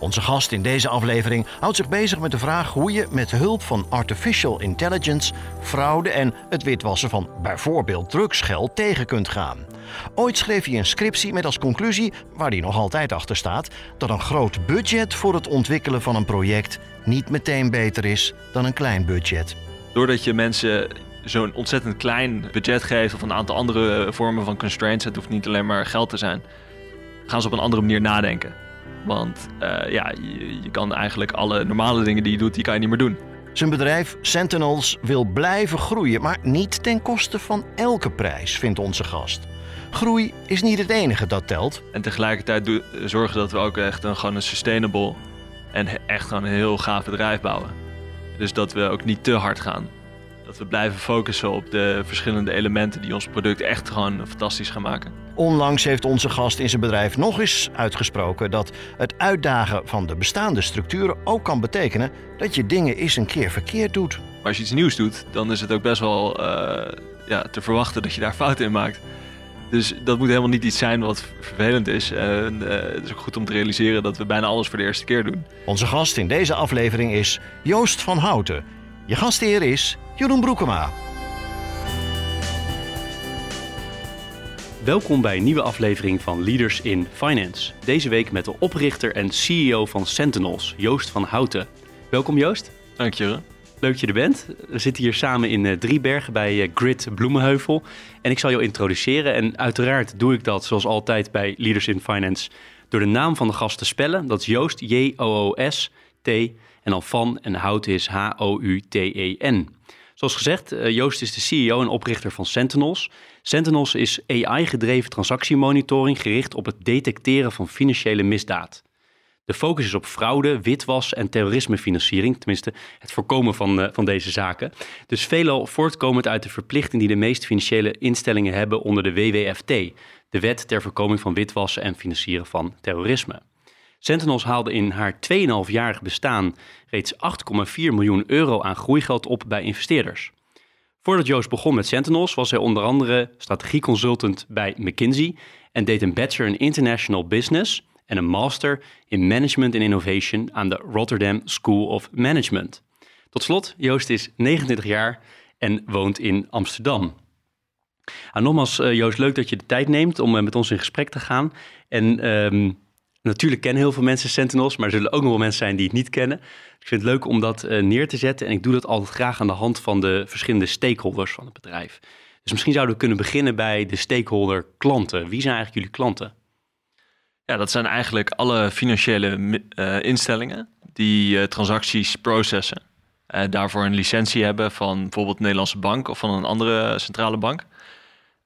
Onze gast in deze aflevering houdt zich bezig met de vraag hoe je met hulp van artificial intelligence fraude en het witwassen van bijvoorbeeld drugsgeld tegen kunt gaan. Ooit schreef hij een scriptie met als conclusie, waar hij nog altijd achter staat, dat een groot budget voor het ontwikkelen van een project niet meteen beter is dan een klein budget. Doordat je mensen zo'n ontzettend klein budget geeft of een aantal andere vormen van constraints, het hoeft niet alleen maar geld te zijn, gaan ze op een andere manier nadenken. Want uh, ja, je, je, kan eigenlijk alle normale dingen die je doet, die kan je niet meer doen. Zijn bedrijf Sentinels wil blijven groeien, maar niet ten koste van elke prijs, vindt onze gast. Groei is niet het enige dat telt. En tegelijkertijd zorgen dat we ook echt een, gewoon een sustainable en echt gewoon een heel gaaf bedrijf bouwen. Dus dat we ook niet te hard gaan. Dat we blijven focussen op de verschillende elementen die ons product echt gewoon fantastisch gaan maken. Onlangs heeft onze gast in zijn bedrijf nog eens uitgesproken dat het uitdagen van de bestaande structuren ook kan betekenen dat je dingen eens een keer verkeerd doet. Maar als je iets nieuws doet, dan is het ook best wel uh, ja, te verwachten dat je daar fouten in maakt. Dus dat moet helemaal niet iets zijn wat vervelend is. En uh, het is ook goed om te realiseren dat we bijna alles voor de eerste keer doen. Onze gast in deze aflevering is Joost van Houten. Je gastheer is Jeroen Broekema. Welkom bij een nieuwe aflevering van Leaders in Finance. Deze week met de oprichter en CEO van Sentinels, Joost van Houten. Welkom Joost. Dank je. Leuk dat je er bent. We zitten hier samen in uh, Driebergen bij uh, Grid Bloemenheuvel. En ik zal jou introduceren. En uiteraard doe ik dat zoals altijd bij Leaders in Finance door de naam van de gast te spellen. Dat is Joost, J-O-O-S-T. En dan van en Houten is H-O-U-T-E-N. Zoals gezegd, uh, Joost is de CEO en oprichter van Sentinels. Sentinels is AI-gedreven transactiemonitoring gericht op het detecteren van financiële misdaad. De focus is op fraude, witwas en terrorismefinanciering, tenminste het voorkomen van, uh, van deze zaken. Dus veelal voortkomend uit de verplichting die de meeste financiële instellingen hebben onder de WWFT, de Wet ter voorkoming van witwassen en financieren van terrorisme. Sentinels haalde in haar 2,5-jarig bestaan reeds 8,4 miljoen euro aan groeigeld op bij investeerders. Voordat Joost begon met Sentinels was hij onder andere strategieconsultant bij McKinsey en deed een bachelor in International Business en een master in Management and Innovation aan de Rotterdam School of Management. Tot slot, Joost is 29 jaar en woont in Amsterdam. Nou, nogmaals, uh, Joost, leuk dat je de tijd neemt om uh, met ons in gesprek te gaan. En um, natuurlijk kennen heel veel mensen Sentinels, maar er zullen ook nog wel mensen zijn die het niet kennen. Ik vind het leuk om dat uh, neer te zetten en ik doe dat altijd graag aan de hand van de verschillende stakeholders van het bedrijf. Dus misschien zouden we kunnen beginnen bij de stakeholder klanten. Wie zijn eigenlijk jullie klanten? Ja, dat zijn eigenlijk alle financiële uh, instellingen die uh, transacties processen. Daarvoor een licentie hebben van bijvoorbeeld de Nederlandse bank of van een andere centrale bank.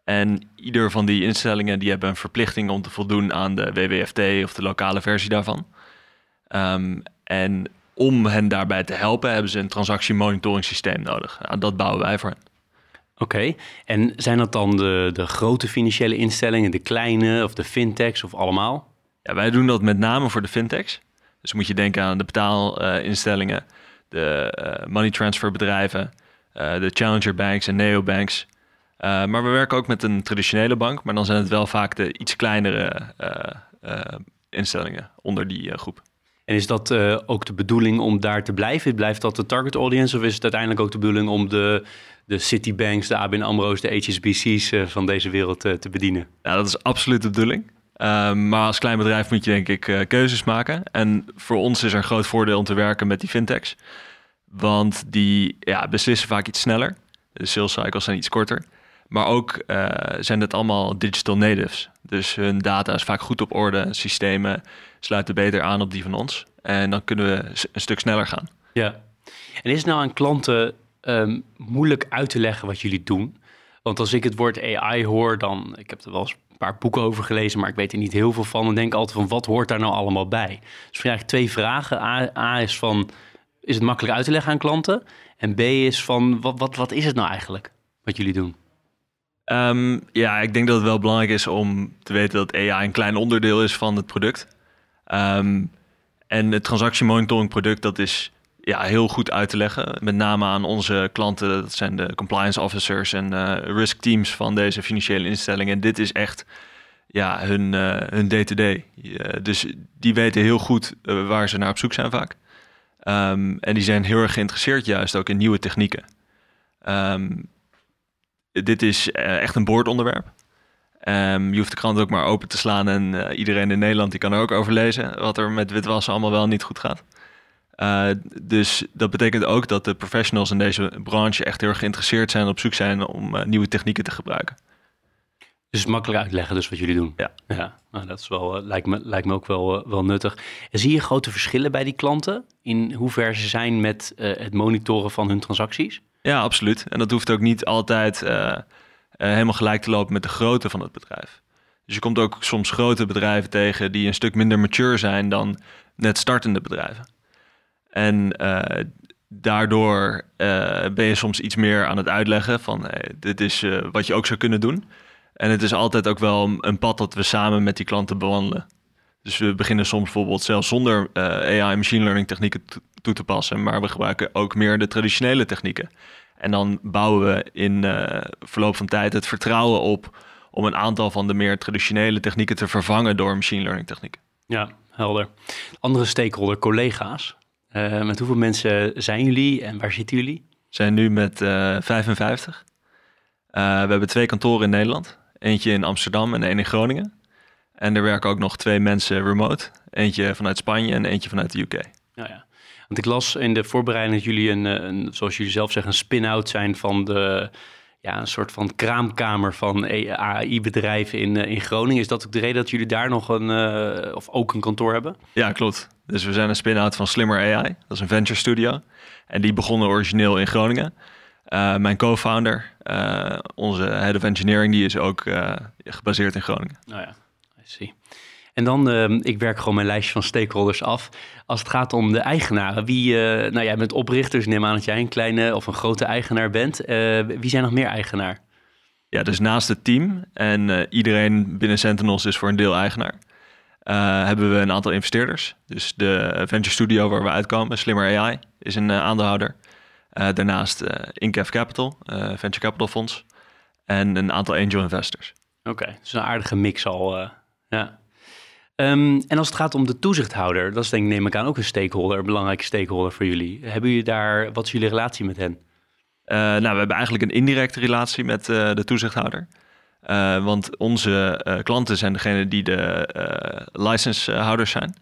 En ieder van die instellingen die hebben een verplichting om te voldoen aan de WWFT of de lokale versie daarvan. Um, en om hen daarbij te helpen hebben ze een transactiemonitoring nodig. Nou, dat bouwen wij voor hen. Oké, okay. en zijn dat dan de, de grote financiële instellingen, de kleine of de fintechs of allemaal? Ja, wij doen dat met name voor de fintechs. Dus moet je denken aan de betaalinstellingen, de uh, money transfer bedrijven, uh, de challenger banks en neobanks. Maar we werken ook met een traditionele bank, maar dan zijn het wel vaak de iets kleinere instellingen onder die groep. En is dat ook de bedoeling om daar te blijven? Blijft dat de target audience of is het uiteindelijk ook de bedoeling om de, de Citibanks, de ABN AMRO's, de HSBC's van deze wereld te bedienen? Ja, dat is absoluut de bedoeling. Um, maar als klein bedrijf moet je denk ik keuzes maken. En voor ons is er een groot voordeel om te werken met die fintechs. Want die ja, beslissen vaak iets sneller. De sales cycles zijn iets korter. Maar ook uh, zijn het allemaal digital natives. Dus hun data is vaak goed op orde. Systemen sluiten beter aan op die van ons. En dan kunnen we een stuk sneller gaan. Ja. En is het nou aan klanten um, moeilijk uit te leggen wat jullie doen? Want als ik het woord AI hoor, dan... Ik heb er wel eens een paar boeken over gelezen, maar ik weet er niet heel veel van. En denk altijd van, wat hoort daar nou allemaal bij? Dus eigenlijk twee vragen. A, A is van, is het makkelijk uit te leggen aan klanten? En B is van, wat, wat, wat is het nou eigenlijk wat jullie doen? Ehm, ja, ik denk dat het wel belangrijk is om te weten dat AI een klein onderdeel is van het product. Ehm, en het transactiemonitoring product, dat is ja, heel goed uit te leggen. Met name aan onze klanten, dat zijn de compliance officers en uh, risk teams van deze financiële instellingen. En dit is echt ja, hun uh, hun day-to-day. dus die weten heel goed waar ze naar op zoek zijn vaak. Um, en die zijn heel erg geïnteresseerd juist ook in nieuwe technieken. Um, dit is echt een boordonderwerp. Um, je hoeft de krant ook maar open te slaan en uh, iedereen in Nederland die kan er ook over lezen wat er met witwassen allemaal wel niet goed gaat. Uh, dus dat betekent ook dat de professionals in deze branche echt heel erg geïnteresseerd zijn op zoek zijn om uh, nieuwe technieken te gebruiken. Dus makkelijk uitleggen dus wat jullie doen. Ja, ja nou, dat is wel, lijkt, me, lijkt me ook wel, wel nuttig. En zie je grote verschillen bij die klanten in hoe ver ze zijn met het monitoren van hun transacties? Ja, absoluut. En dat hoeft ook niet altijd uh, helemaal gelijk te lopen met de grootte van het bedrijf. Dus je komt ook soms grote bedrijven tegen die een stuk minder mature zijn dan net startende bedrijven. En uh, daardoor ben je soms iets meer aan het uitleggen van hey, dit is wat je ook zou kunnen doen. En het is altijd ook wel een pad dat we samen met die klanten bewandelen. Dus we beginnen soms bijvoorbeeld zelfs zonder AI machine learning technieken toe te passen, maar we gebruiken ook meer de traditionele technieken. En dan bouwen we in uh, verloop van tijd het vertrouwen op om een aantal van de meer traditionele technieken te vervangen door machine learning technieken. Ja, helder. Andere stakeholder, collega's. Uh, met hoeveel mensen zijn jullie en waar zitten jullie? We zijn nu met uh, 55. we hebben twee kantoren in Nederland. Eentje in Amsterdam en één in Groningen. En er werken ook nog twee mensen remote. Eentje vanuit Spanje en eentje vanuit de UK. Ja, ja. Want ik las in de voorbereiding dat jullie een, eh, een zoals jullie zelf zeggen, een spin-out zijn van de ja, een soort van kraamkamer van AI-bedrijven in, eh, in Groningen. Is dat ook de reden dat jullie daar nog een, uh, of ook een kantoor hebben? Ja, klopt. Dus we zijn een spin-out van Slimmer AI. Dat is een venture studio. En die begonnen origineel in Groningen. Uh, mijn co-founder, onze head of engineering, die is ook gebaseerd in Groningen. Nou ja, I see. En dan, uh, ik werk gewoon mijn lijstje van stakeholders af. Als het gaat om de eigenaren, wie, uh, nou jij bent oprichter, dus neem aan dat jij een kleine of een grote eigenaar bent. Uh, wie zijn nog meer eigenaar? Ja, dus naast het team en iedereen binnen Sentinels is voor een deel eigenaar. hebben we een aantal investeerders. Dus de venture studio waar we uitkomen, Slimmer AI, is een aandeelhouder. daarnaast Incaf Capital, venture capital fonds. En een aantal angel investors. Oké, okay, dus een aardige mix al. ja. Um, en als het gaat om de toezichthouder, dat is denk ik, neem ik aan, ook een stakeholder, een belangrijke stakeholder voor jullie. Hebben jullie daar, wat is jullie relatie met hen? Uh, nou, we hebben eigenlijk een indirecte relatie met uh, de toezichthouder. Uh, want onze klanten zijn degene die de licensehouders zijn.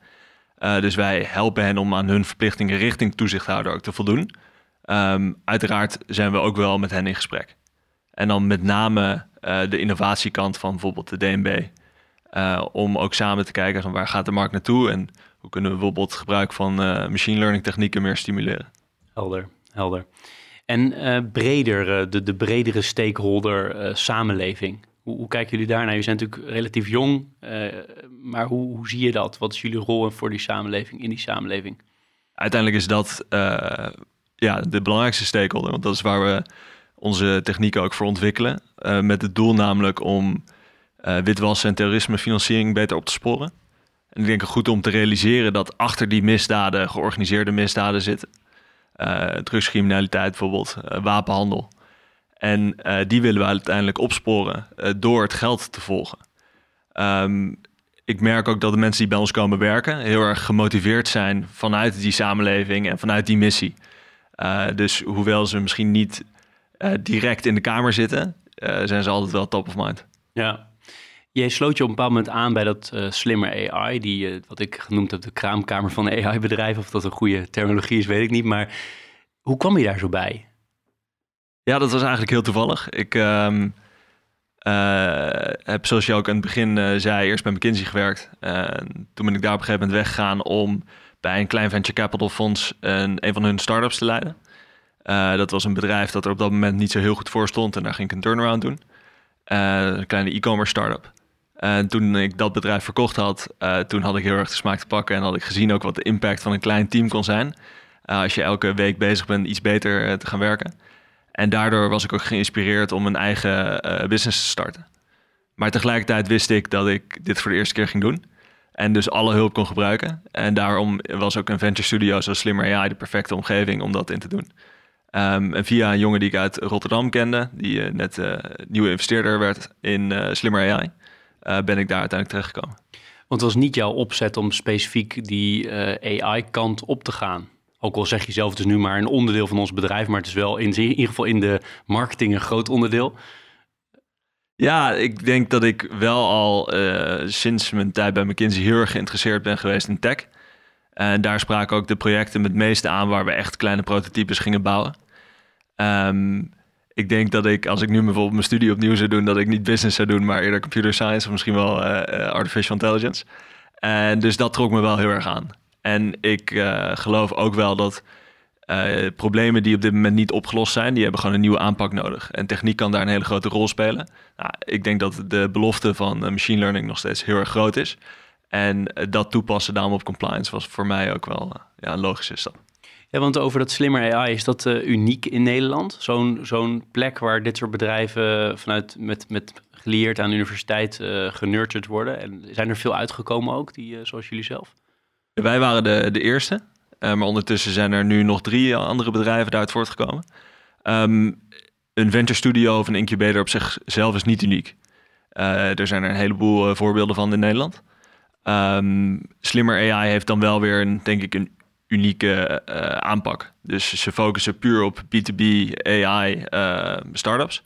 dus wij helpen hen om aan hun verplichtingen richting toezichthouder ook te voldoen. Um, uiteraard zijn we ook wel met hen in gesprek. En dan met name de innovatiekant van bijvoorbeeld de DNB. Uh, om ook samen te kijken van waar gaat de markt naartoe en hoe kunnen we bijvoorbeeld gebruik van uh, machine learning technieken meer stimuleren. Helder, helder. En uh, breder, de, de bredere stakeholder samenleving. Hoe, hoe, kijken jullie daarnaar? Je zijn natuurlijk relatief jong, maar hoe, hoe zie je dat? Wat is jullie rol voor die samenleving, in die samenleving? Uiteindelijk is dat ja, de belangrijkste stakeholder, want dat is waar we onze technieken ook voor ontwikkelen. met het doel namelijk om uh, witwassen en terrorismefinanciering beter op te sporen. En ik denk het goed om te realiseren dat achter die misdaden, georganiseerde misdaden zitten. Uh, drugscriminaliteit bijvoorbeeld, uh, wapenhandel. En die willen we uiteindelijk opsporen door het geld te volgen. Um, ik merk ook dat de mensen die bij ons komen werken heel erg gemotiveerd zijn vanuit die samenleving en vanuit die missie. dus hoewel ze misschien niet direct in de kamer zitten, zijn ze altijd wel top of mind. Ja, Jij sloot je op een bepaald moment aan bij dat uh, slimmer AI, die uh, wat ik genoemd heb de kraamkamer van AI-bedrijven. Of dat een goede terminologie is, weet ik niet. Maar hoe kwam je daar zo bij? Ja, dat was eigenlijk heel toevallig. Ik um, uh, heb, zoals je ook aan het begin zei, eerst bij McKinsey gewerkt. toen ben ik daar op een gegeven moment weggegaan om bij een klein venture capital fonds een, een van hun startups te leiden. dat was een bedrijf dat er op dat moment niet zo heel goed voor stond en daar ging ik een turnaround doen. een kleine e-commerce startup. En toen ik dat bedrijf verkocht had, uh, toen had ik heel erg de smaak te pakken en had ik gezien ook wat de impact van een klein team kon zijn. Uh, als je elke week bezig bent iets beter te gaan werken. En daardoor was ik ook geïnspireerd om een eigen business te starten. Maar tegelijkertijd wist ik dat ik dit voor de eerste keer ging doen. En dus alle hulp kon gebruiken. En daarom was ook een venture studio zoals Slimmer AI de perfecte omgeving om dat in te doen. Um, en via een jongen die ik uit Rotterdam kende, die net nieuwe investeerder werd in Slimmer AI, ben ik daar uiteindelijk terechtgekomen. Want het was niet jouw opzet om specifiek die AI-kant op te gaan. Ook al zeg je zelf, het is nu maar een onderdeel van ons bedrijf, maar het is wel in, in ieder geval in de marketing een groot onderdeel. Ja, ik denk dat ik wel al sinds mijn tijd bij McKinsey heel erg geïnteresseerd ben geweest in tech. En daar spraken ook de projecten met het meeste aan waar we echt kleine prototypes gingen bouwen. Um, ik denk dat ik, als ik nu bijvoorbeeld mijn studie opnieuw zou doen, dat ik niet business zou doen, maar eerder computer science of misschien wel uh, artificial intelligence. En dus dat trok me wel heel erg aan. En ik uh, geloof ook wel dat problemen die op dit moment niet opgelost zijn, die hebben gewoon een nieuwe aanpak nodig. En techniek kan daar een hele grote rol spelen. Nou, ik denk dat de belofte van machine learning nog steeds heel erg groot is. En dat toepassen daarom op compliance was voor mij ook wel ja, een logische stap. Want over dat slimmer AI, is dat uh, uniek in Nederland? Zo'n plek waar dit soort bedrijven vanuit met, met geleerd aan de universiteit uh, worden. En zijn er veel uitgekomen ook, die, zoals jullie zelf? Wij waren de, de eerste, maar ondertussen zijn er nu nog drie andere bedrijven daaruit voortgekomen. Um, een venture studio of een incubator op zichzelf is niet uniek. er zijn er een heleboel voorbeelden van in Nederland. Um, slimmer AI heeft dan wel weer een, denk ik, een unieke uh, aanpak. Dus ze focussen puur op B2B AI uh, startups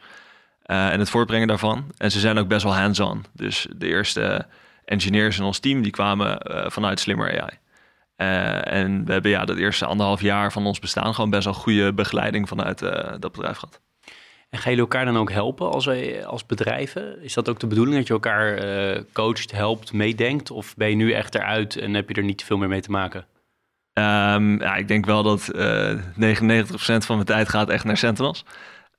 uh, en het voortbrengen daarvan. En ze zijn ook best wel hands-on. Dus de eerste engineers in ons team die kwamen vanuit Slimmer AI. en we hebben ja, dat eerste anderhalf jaar van ons bestaan gewoon best wel goede begeleiding vanuit dat bedrijf gehad. En ga je elkaar dan ook helpen als, als bedrijven? Is dat ook de bedoeling dat je elkaar coacht, helpt, meedenkt? Of ben je nu echt eruit en heb je er niet veel meer mee te maken? Um, ja, ik denk wel dat uh, eh, 99% van mijn tijd gaat echt naar Sentinels.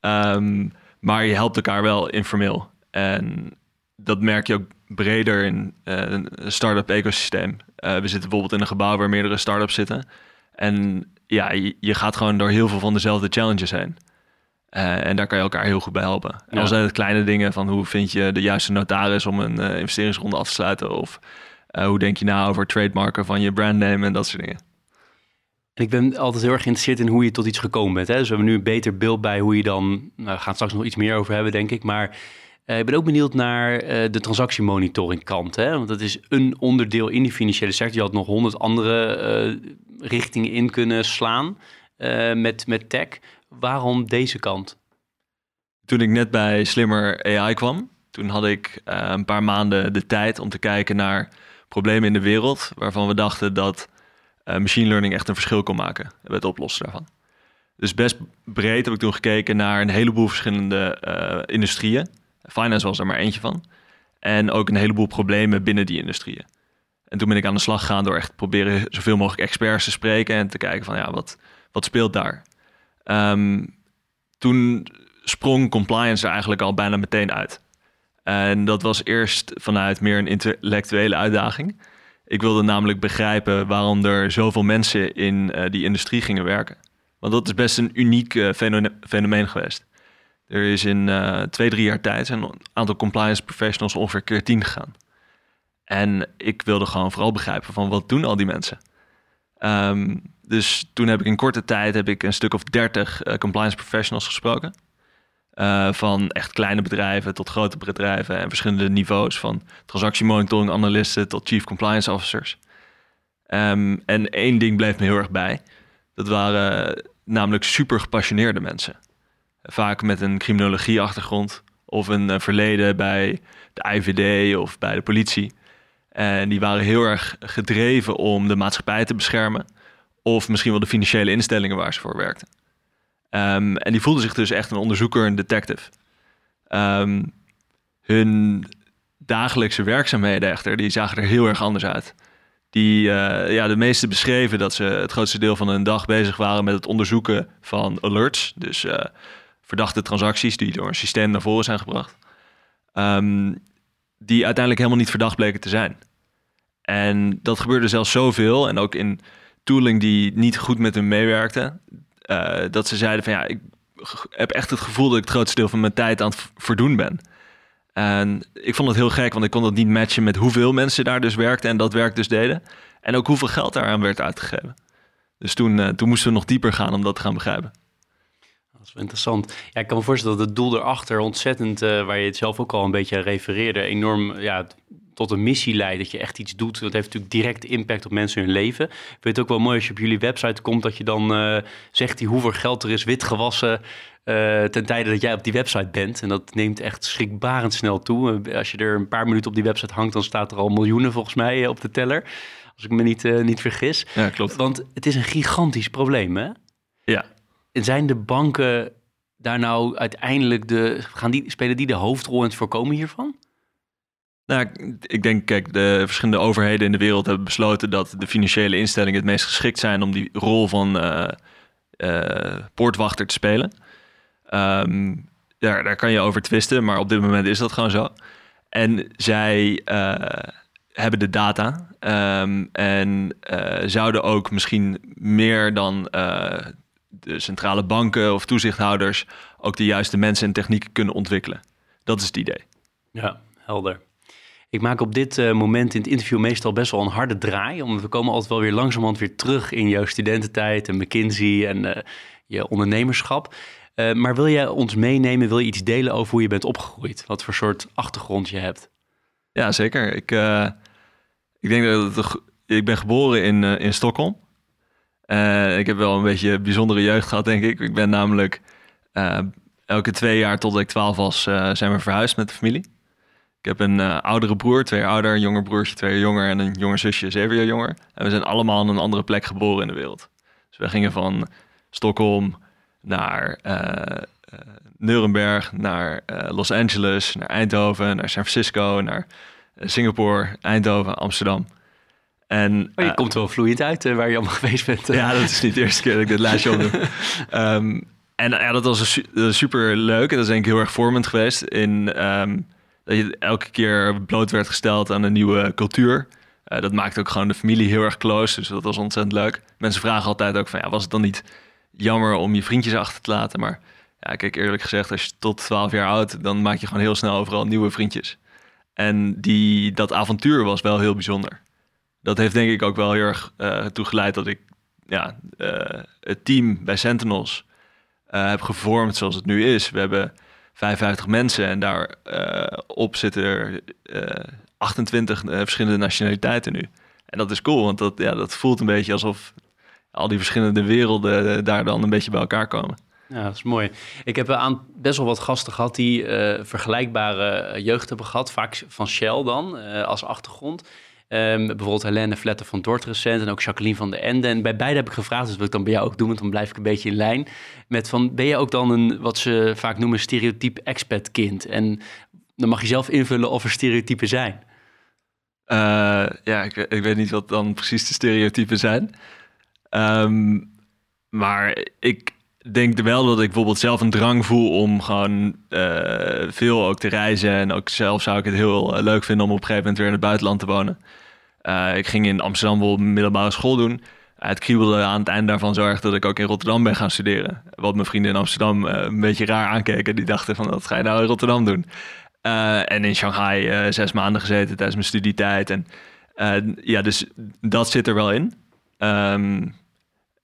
Um, maar je helpt elkaar wel informeel. En dat merk je ook breder in uh, een start-up ecosysteem. Uh, we zitten bijvoorbeeld in een gebouw waar meerdere start-ups zitten. En ja, je, je, gaat gewoon door heel veel van dezelfde challenges heen. en daar kan je elkaar heel goed bij helpen. En al zijn het kleine dingen van hoe vind je de juiste notaris om een investeringsronde af te sluiten. Of hoe denk je na over trademarken van je brandname en dat soort dingen. Ik ben altijd heel erg geïnteresseerd in hoe je tot iets gekomen bent. Hè? Dus we hebben nu een beter beeld bij hoe je dan... Nou, we gaan straks nog iets meer over hebben, denk ik. Maar uh, ik ben ook benieuwd naar uh, de transactiemonitoring kant. Hè? Want dat is een onderdeel in die financiële sector. Je had nog honderd andere uh, richtingen in kunnen slaan met, met tech. Waarom deze kant? Toen ik net bij Slimmer AI kwam... toen had ik een paar maanden de tijd om te kijken naar problemen in de wereld... waarvan we dachten dat machine learning echt een verschil kon maken bij het oplossen daarvan. Dus best breed heb ik toen gekeken naar een heleboel verschillende uh, industrieën. Finance was er maar eentje van. En ook een heleboel problemen binnen die industrieën. En toen ben ik aan de slag gegaan door echt proberen zoveel mogelijk experts te spreken en te kijken van ja, wat, wat speelt daar? Um, toen sprong compliance er eigenlijk al bijna meteen uit. En dat was eerst vanuit meer een intellectuele uitdaging. Ik wilde namelijk begrijpen waarom er zoveel mensen in uh, die industrie gingen werken. Want dat is best een uniek uh, fenomeen geweest. Er is in uh, twee, drie jaar tijd een aantal compliance professionals ongeveer keer tien gegaan. En ik wilde gewoon vooral begrijpen van wat doen al die mensen. Um, dus toen heb ik in korte tijd heb ik een stuk of dertig compliance professionals gesproken. Uh, van echt kleine bedrijven tot grote bedrijven en verschillende niveaus. Van transactiemonitoring analisten tot chief compliance officers. Um, en één ding bleef me heel erg bij. Dat waren namelijk super gepassioneerde mensen. Vaak met een criminologie-achtergrond of een uh, verleden bij de IVD of bij de politie. En die waren heel erg gedreven om de maatschappij te beschermen. Of misschien wel de financiële instellingen waar ze voor werkten. Um, en die voelden zich dus echt een onderzoeker, een detective. Um, hun dagelijkse werkzaamheden echter, die zagen er heel erg anders uit. Die, uh, ja, de meeste beschreven dat ze het grootste deel van hun dag bezig waren met het onderzoeken van alerts. Dus uh, verdachte transacties die door een systeem naar voren zijn gebracht. Um, die uiteindelijk helemaal niet verdacht bleken te zijn. En dat gebeurde zelfs zoveel en ook in tooling die niet goed met hun meewerkte. Uh, dat ze zeiden van ja, ik heb echt het gevoel dat ik het grootste deel van mijn tijd aan het verdoen ben. En ik vond het heel gek, want ik kon dat niet matchen met hoeveel mensen daar dus werkten en dat werk dus deden. En ook hoeveel geld daaraan werd uitgegeven. Dus toen, uh, toen moesten we nog dieper gaan om dat te gaan begrijpen. Dat is interessant. Ja, ik kan me voorstellen dat het doel erachter ontzettend, uh, waar je het zelf ook al een beetje refereerde, enorm ja, tot een missie leidt. Dat je echt iets doet. Dat heeft natuurlijk direct impact op mensen hun leven. Ik vind het ook wel mooi als je op jullie website komt, dat je dan uh, zegt die hoeveel geld er is wit gewassen. Uh, ten tijde dat jij op die website bent. En dat neemt echt schrikbarend snel toe. Als je er een paar minuten op die website hangt, dan staat er al miljoenen volgens mij op de teller. Als ik me niet, uh, niet vergis. Ja, klopt. Want het is een gigantisch probleem, hè? Ja. En zijn de banken daar nou uiteindelijk de... Gaan die, spelen die de hoofdrol in het voorkomen hiervan? Nou, ik denk, kijk, de verschillende overheden in de wereld hebben besloten dat de financiële instellingen het meest geschikt zijn om die rol van uh, uh, poortwachter te spelen. Daar, daar kan je over twisten, maar op dit moment is dat gewoon zo. En zij uh, hebben de data um, en zouden ook misschien meer dan de centrale banken of toezichthouders ook de juiste mensen en technieken kunnen ontwikkelen. Dat is het idee. Ja, helder. Ik maak op dit uh, moment in het interview meestal best wel een harde draai. Omdat we komen altijd wel weer langzamerhand weer terug in jouw studententijd en McKinsey en uh, je ondernemerschap. Uh, maar wil jij ons meenemen, wil je iets delen over hoe je bent opgegroeid? Wat voor soort achtergrond je hebt? Ja, zeker. Ik, ik denk dat ik ben geboren in, in Stockholm. ik heb wel een beetje een bijzondere jeugd gehad, denk ik. Ik ben namelijk elke twee jaar tot ik twaalf was, zijn we verhuisd met de familie. Ik heb een uh, oudere broer, twee jaar ouder, een jonger broertje, twee jaar jonger en een jonger zusje, zeven jaar jonger. En we zijn allemaal in een andere plek geboren in de wereld. Dus we gingen van Stockholm naar uh, uh, Nuremberg, naar Los Angeles, naar Eindhoven, naar San Francisco, naar Singapore, Eindhoven, Amsterdam. En, oh, je komt wel vloeiend uit waar je allemaal geweest bent. Ja, dat is niet de eerste keer dat ik dit lijstje opdoe. um, en ja, dat was su super leuk en dat is denk ik heel erg vormend geweest in... Um, dat je elke keer bloot werd gesteld aan een nieuwe cultuur. Uh, dat maakt ook gewoon de familie heel erg close, dus dat was ontzettend leuk. Mensen vragen altijd ook van, ja, was het dan niet jammer om je vriendjes achter te laten? Maar ja, kijk, eerlijk gezegd, als je tot 12 jaar oud, dan maak je gewoon heel snel overal nieuwe vriendjes. En die, dat avontuur was wel heel bijzonder. Dat heeft denk ik ook wel heel erg uh, toe geleid dat ik ja, uh, het team bij Sentinels heb gevormd zoals het nu is. We hebben 55 mensen en daarop uh, op zitten er uh, 28 uh, verschillende nationaliteiten nu. En dat is cool, want dat, ja, dat voelt een beetje alsof al die verschillende werelden daar dan een beetje bij elkaar komen. Ja, dat is mooi. Ik heb aan best wel wat gasten gehad die uh, vergelijkbare jeugd hebben gehad, vaak van Shell dan uh, als achtergrond. Um, bijvoorbeeld Helene Vletter van Dort recent en ook Jacqueline van de Ende. En bij beide heb ik gevraagd, dus wil ik dan bij jou ook doen, want dan blijf ik een beetje in lijn. Met van, ben je ook dan een, wat ze vaak noemen, stereotype expat kind? En dan mag je zelf invullen of er stereotypen zijn. Uh, ja, ik, ik, weet niet wat dan precies de stereotypen zijn. Um, maar ik denk wel dat ik bijvoorbeeld zelf een drang voel om gewoon uh, veel ook te reizen. En ook zelf zou ik het heel leuk vinden om op een gegeven moment weer in het buitenland te wonen. Uh, ik ging in Amsterdam wel middelbare school doen. het kriebelde aan het eind daarvan zo erg dat ik ook in Rotterdam ben gaan studeren. Wat mijn vrienden in Amsterdam een beetje raar aankeken. Die dachten van, wat ga je nou in Rotterdam doen? en in Shanghai zes maanden gezeten tijdens mijn studietijd. En ja, dus dat zit er wel in. Um,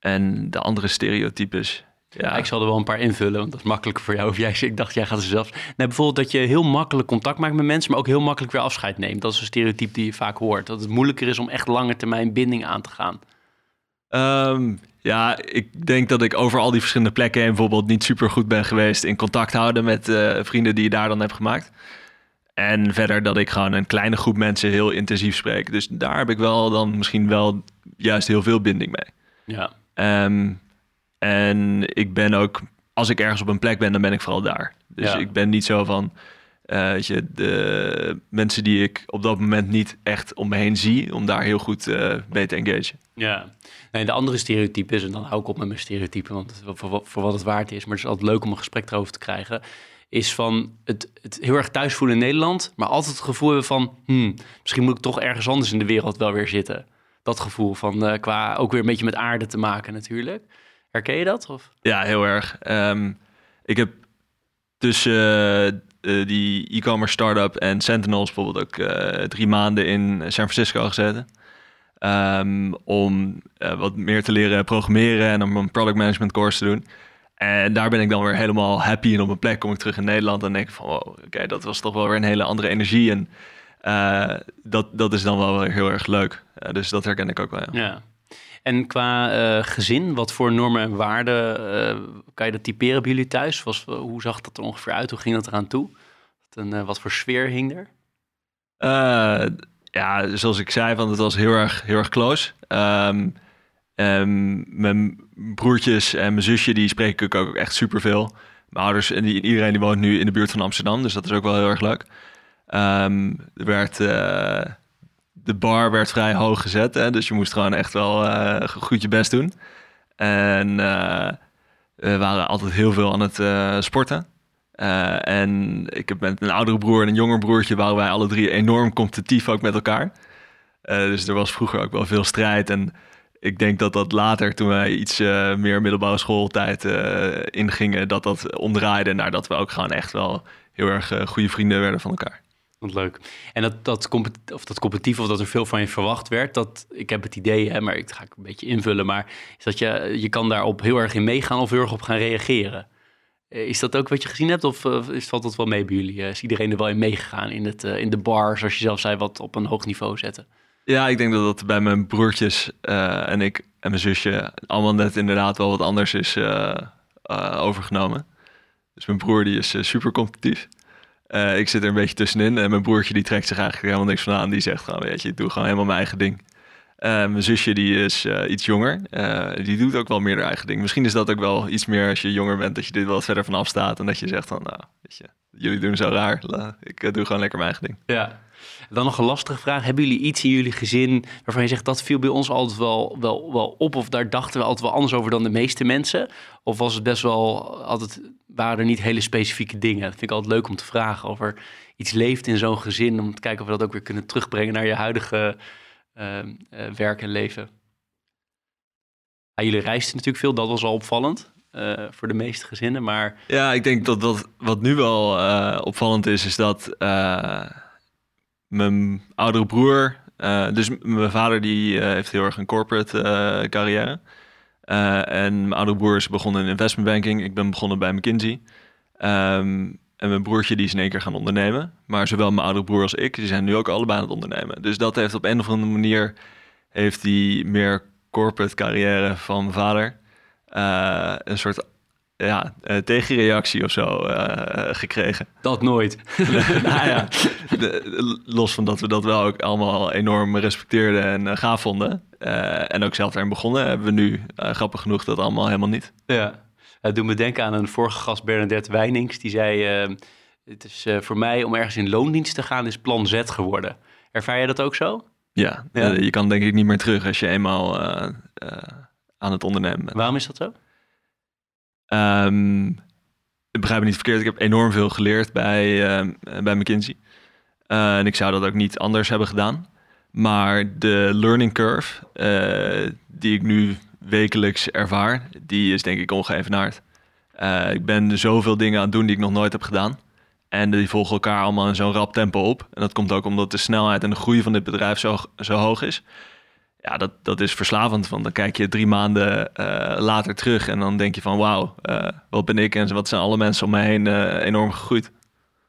en de andere stereotypes, ja. ik zal er wel een paar invullen, want dat is makkelijker voor jou. Of jij, ik dacht, jij gaat ze zelf. Nee, bijvoorbeeld dat je heel makkelijk contact maakt met mensen, maar ook heel makkelijk weer afscheid neemt. Dat is een stereotype die je vaak hoort. Dat het moeilijker is om echt lange termijn binding aan te gaan. Um, ja, ik denk dat ik over al die verschillende plekken en bijvoorbeeld niet super goed ben geweest in contact houden met uh, vrienden die je daar dan hebt gemaakt. En verder dat ik gewoon een kleine groep mensen heel intensief spreek. Dus daar heb ik wel dan misschien wel juist heel veel binding mee. Ja. Um, en ik ben ook, als ik ergens op een plek ben, dan ben ik vooral daar. Dus ja. ik ben niet zo van, uh, weet je, de mensen die ik op dat moment niet echt om me heen zie, om daar heel goed uh, mee te engageren. Ja, nee, de andere stereotypes, en dan hou ik op met mijn stereotypen, want voor, voor wat het waard is, maar het is altijd leuk om een gesprek erover te krijgen, is van het, het heel erg thuis voelen in Nederland, maar altijd het gevoel hebben van, hmm, misschien moet ik toch ergens anders in de wereld wel weer zitten. Dat gevoel van uh, qua ook weer een beetje met aarde te maken natuurlijk. Herken je dat? Of? Ja, heel erg. Ehm, ik heb tussen uh, die e-commerce startup en Sentinels bijvoorbeeld ook drie maanden in San Francisco gezeten. Um, om wat meer te leren programmeren en om een product management course te doen. En daar ben ik dan weer helemaal happy. En op een plek kom ik terug in Nederland en denk ik van... wow, oké, dat was toch wel weer een hele andere energie. En dat, dat is dan wel weer heel erg leuk. Dus dat herken ik ook wel, ja. ja. En qua uh, gezin, wat voor normen en waarden kan je dat typeren bij jullie thuis? Was, hoe zag dat er ongeveer uit? Hoe ging dat eraan toe? Wat, een, wat voor sfeer hing er? ja, zoals ik zei, van het was heel erg, heel erg close. Um, Um, mijn broertjes en mijn zusje, die spreek ik ook echt superveel. Mijn ouders en iedereen die woont nu in de buurt van Amsterdam, dus dat is ook wel heel erg leuk. Um, er werd, de bar werd vrij hoog gezet, hè, dus je moest gewoon echt wel uh, goed je best doen. En uh, we waren altijd heel veel aan het sporten. en ik heb met een oudere broer en een jonger broertje waren wij alle drie enorm competitief ook met elkaar. dus er was vroeger ook wel veel strijd en ik denk dat dat later, toen wij iets meer middelbare schooltijd ingingen, dat dat omdraaide naar dat we ook gewoon echt wel heel erg goede vrienden werden van elkaar. Leuk. En dat, dat, of dat competitief of dat er veel van je verwacht werd, dat, ik heb het idee, hè, maar ik ga ik een beetje invullen, maar is dat je, je kan daarop heel erg in meegaan of heel erg op gaan reageren. Is dat ook wat je gezien hebt of is, valt dat wel mee bij jullie? Is iedereen er wel in meegegaan in, het, in de bar, zoals je zelf zei, wat op een hoog niveau zetten? Ja, ik denk dat dat bij mijn broertjes en ik en mijn zusje allemaal net inderdaad wel wat anders is overgenomen. Dus mijn broer die is super competitief. Ik zit er een beetje tussenin en mijn broertje die trekt zich eigenlijk helemaal niks van aan. Die zegt gewoon, weet je, ik doe gewoon helemaal mijn eigen ding. mijn zusje die is iets jonger. die doet ook wel meer haar eigen ding. Misschien is dat ook wel iets meer als je jonger bent, dat je dit wat verder vanaf staat. En dat je zegt van, nou, weet je, jullie doen zo raar. Ik doe gewoon lekker mijn eigen ding. Ja, dan nog een lastige vraag. Hebben jullie iets in jullie gezin waarvan je zegt dat viel bij ons altijd wel, wel, wel op? Of daar dachten we altijd wel anders over dan de meeste mensen? Of was het best wel altijd, waren er niet hele specifieke dingen? Dat vind ik altijd leuk om te vragen. Of er iets leeft in zo'n gezin. Om te kijken of we dat ook weer kunnen terugbrengen naar je huidige uh, uh, werk en leven. Ja, jullie reisden natuurlijk veel, dat was al opvallend. Uh, voor de meeste gezinnen, maar... Ja, ik denk dat, dat wat nu wel uh, opvallend is, is dat mijn oudere broer, dus mijn vader die heeft heel erg een corporate carrière. En mijn oudere broer is begonnen in investment banking. Ik ben begonnen bij McKinsey. Um, en mijn broertje die is in één keer gaan ondernemen. Maar zowel mijn oudere broer als ik, die zijn nu ook allebei aan het ondernemen. Dus dat heeft op een of andere manier heeft die meer corporate carrière van mijn vader. een soort ja, uh, tegenreactie of zo uh, gekregen. Dat nooit. nou ja, de, los van dat we dat wel ook allemaal enorm respecteerden en uh, gaaf vonden. en ook zelf erin begonnen, hebben we nu grappig genoeg dat allemaal helemaal niet. Ja, het doet me denken aan een vorige gast, Bernadette Wijnings. Die zei, het is voor mij om ergens in loondienst te gaan, is plan Z geworden. Ervaar je dat ook zo? Ja, ja. je kan denk ik niet meer terug als je eenmaal aan het ondernemen bent. Waarom is dat zo? Ik begrijp me niet verkeerd. Ik heb enorm veel geleerd bij, uh, bij McKinsey. Uh, en ik zou dat ook niet anders hebben gedaan. Maar de learning curve uh, die ik nu wekelijks ervaar, die is denk ik ongeëvenaard. ik ben zoveel dingen aan het doen die ik nog nooit heb gedaan. En die volgen elkaar allemaal in zo'n rap tempo op. En dat komt ook omdat de snelheid en de groei van dit bedrijf zo, zo hoog is ja, dat, dat is verslavend. Want dan kijk je drie maanden uh, later terug en dan denk je van wauw, uh, wat ben ik en wat zijn alle mensen om me heen uh, enorm gegroeid.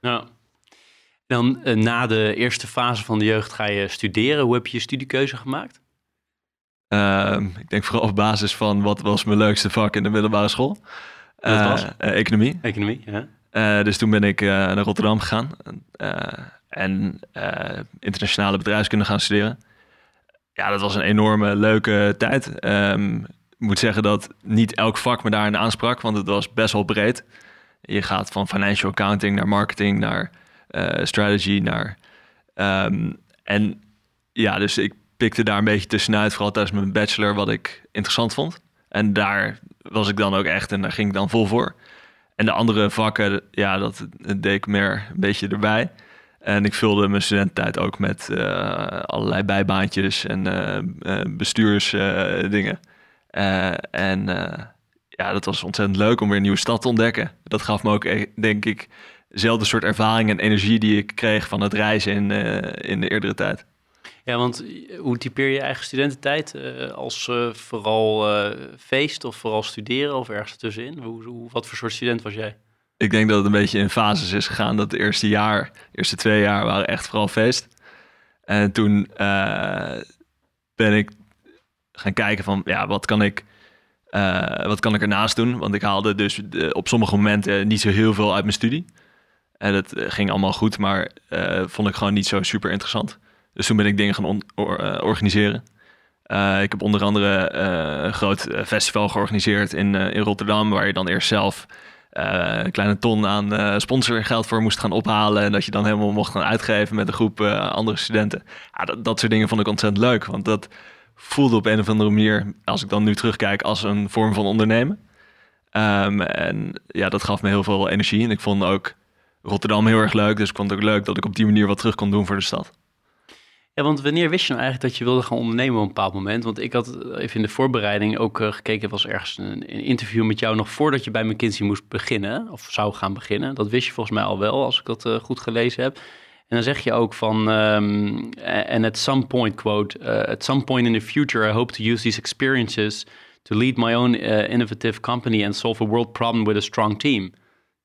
Ja. Dan na de eerste fase van de jeugd ga je studeren. Hoe heb je je studiekeuze gemaakt? Ehm, ik denk vooral op basis van wat was mijn leukste vak in de middelbare school. Dat was? economie. Economie, ja. dus toen ben ik naar Rotterdam gegaan en internationale bedrijfskunde gaan studeren. Ja, dat was een enorme leuke tijd. Um, ik moet zeggen dat niet elk vak me daarin aansprak, want het was best wel breed. Je gaat van financial accounting naar marketing, naar uh, strategy, naar... Um, en ja, dus ik pikte daar een beetje tussenuit, vooral tijdens mijn bachelor, wat ik interessant vond. En daar was ik dan ook echt en daar ging ik dan vol voor. En de andere vakken, ja, dat deed ik meer een beetje erbij. En ik vulde mijn studententijd ook met uh, allerlei bijbaantjes en uh, bestuursdingen. en ja, dat was ontzettend leuk om weer een nieuwe stad te ontdekken. Dat gaf me ook, denk ik, dezelfde soort ervaring en energie die ik kreeg van het reizen in, in de eerdere tijd. Ja, want hoe typeer je eigen studententijd? als vooral feest of vooral studeren of ergens tussenin? Hoe, hoe, wat voor soort student was jij? Ik denk dat het een beetje in fases is gegaan. Dat de eerste jaar, de eerste twee jaar waren echt vooral feest. En toen uh, ben ik gaan kijken van, ja, wat kan ik, uh, wat kan ik ernaast doen? Want ik haalde dus op sommige momenten niet zo heel veel uit mijn studie. En dat ging allemaal goed, maar vond ik gewoon niet zo super interessant. Dus toen ben ik dingen gaan organiseren. ik heb onder andere een groot festival georganiseerd in, in Rotterdam, waar je dan eerst zelf een kleine ton aan uh, sponsorgeld voor moest gaan ophalen. En dat je dan helemaal mocht gaan uitgeven met een groep uh, andere studenten. Ja, dat, dat soort dingen vond ik ontzettend leuk. Want dat voelde op een of andere manier, als ik dan nu terugkijk, als een vorm van ondernemen. Um, en ja, dat gaf me heel veel energie. En ik vond ook Rotterdam heel erg leuk. Dus ik vond het ook leuk dat ik op die manier wat terug kon doen voor de stad. Ja, want wanneer wist je nou eigenlijk dat je wilde gaan ondernemen op een bepaald moment? Want ik had even in de voorbereiding ook uh, gekeken, was ergens een, een, interview met jou nog voordat je bij McKinsey moest beginnen, of zou gaan beginnen. Dat wist je volgens mij al wel, als ik dat uh, goed gelezen heb. En dan zeg je ook van, um, and at some point, quote, at some point in the future I hope to use these experiences to lead my own innovative company and solve a world problem with a strong team.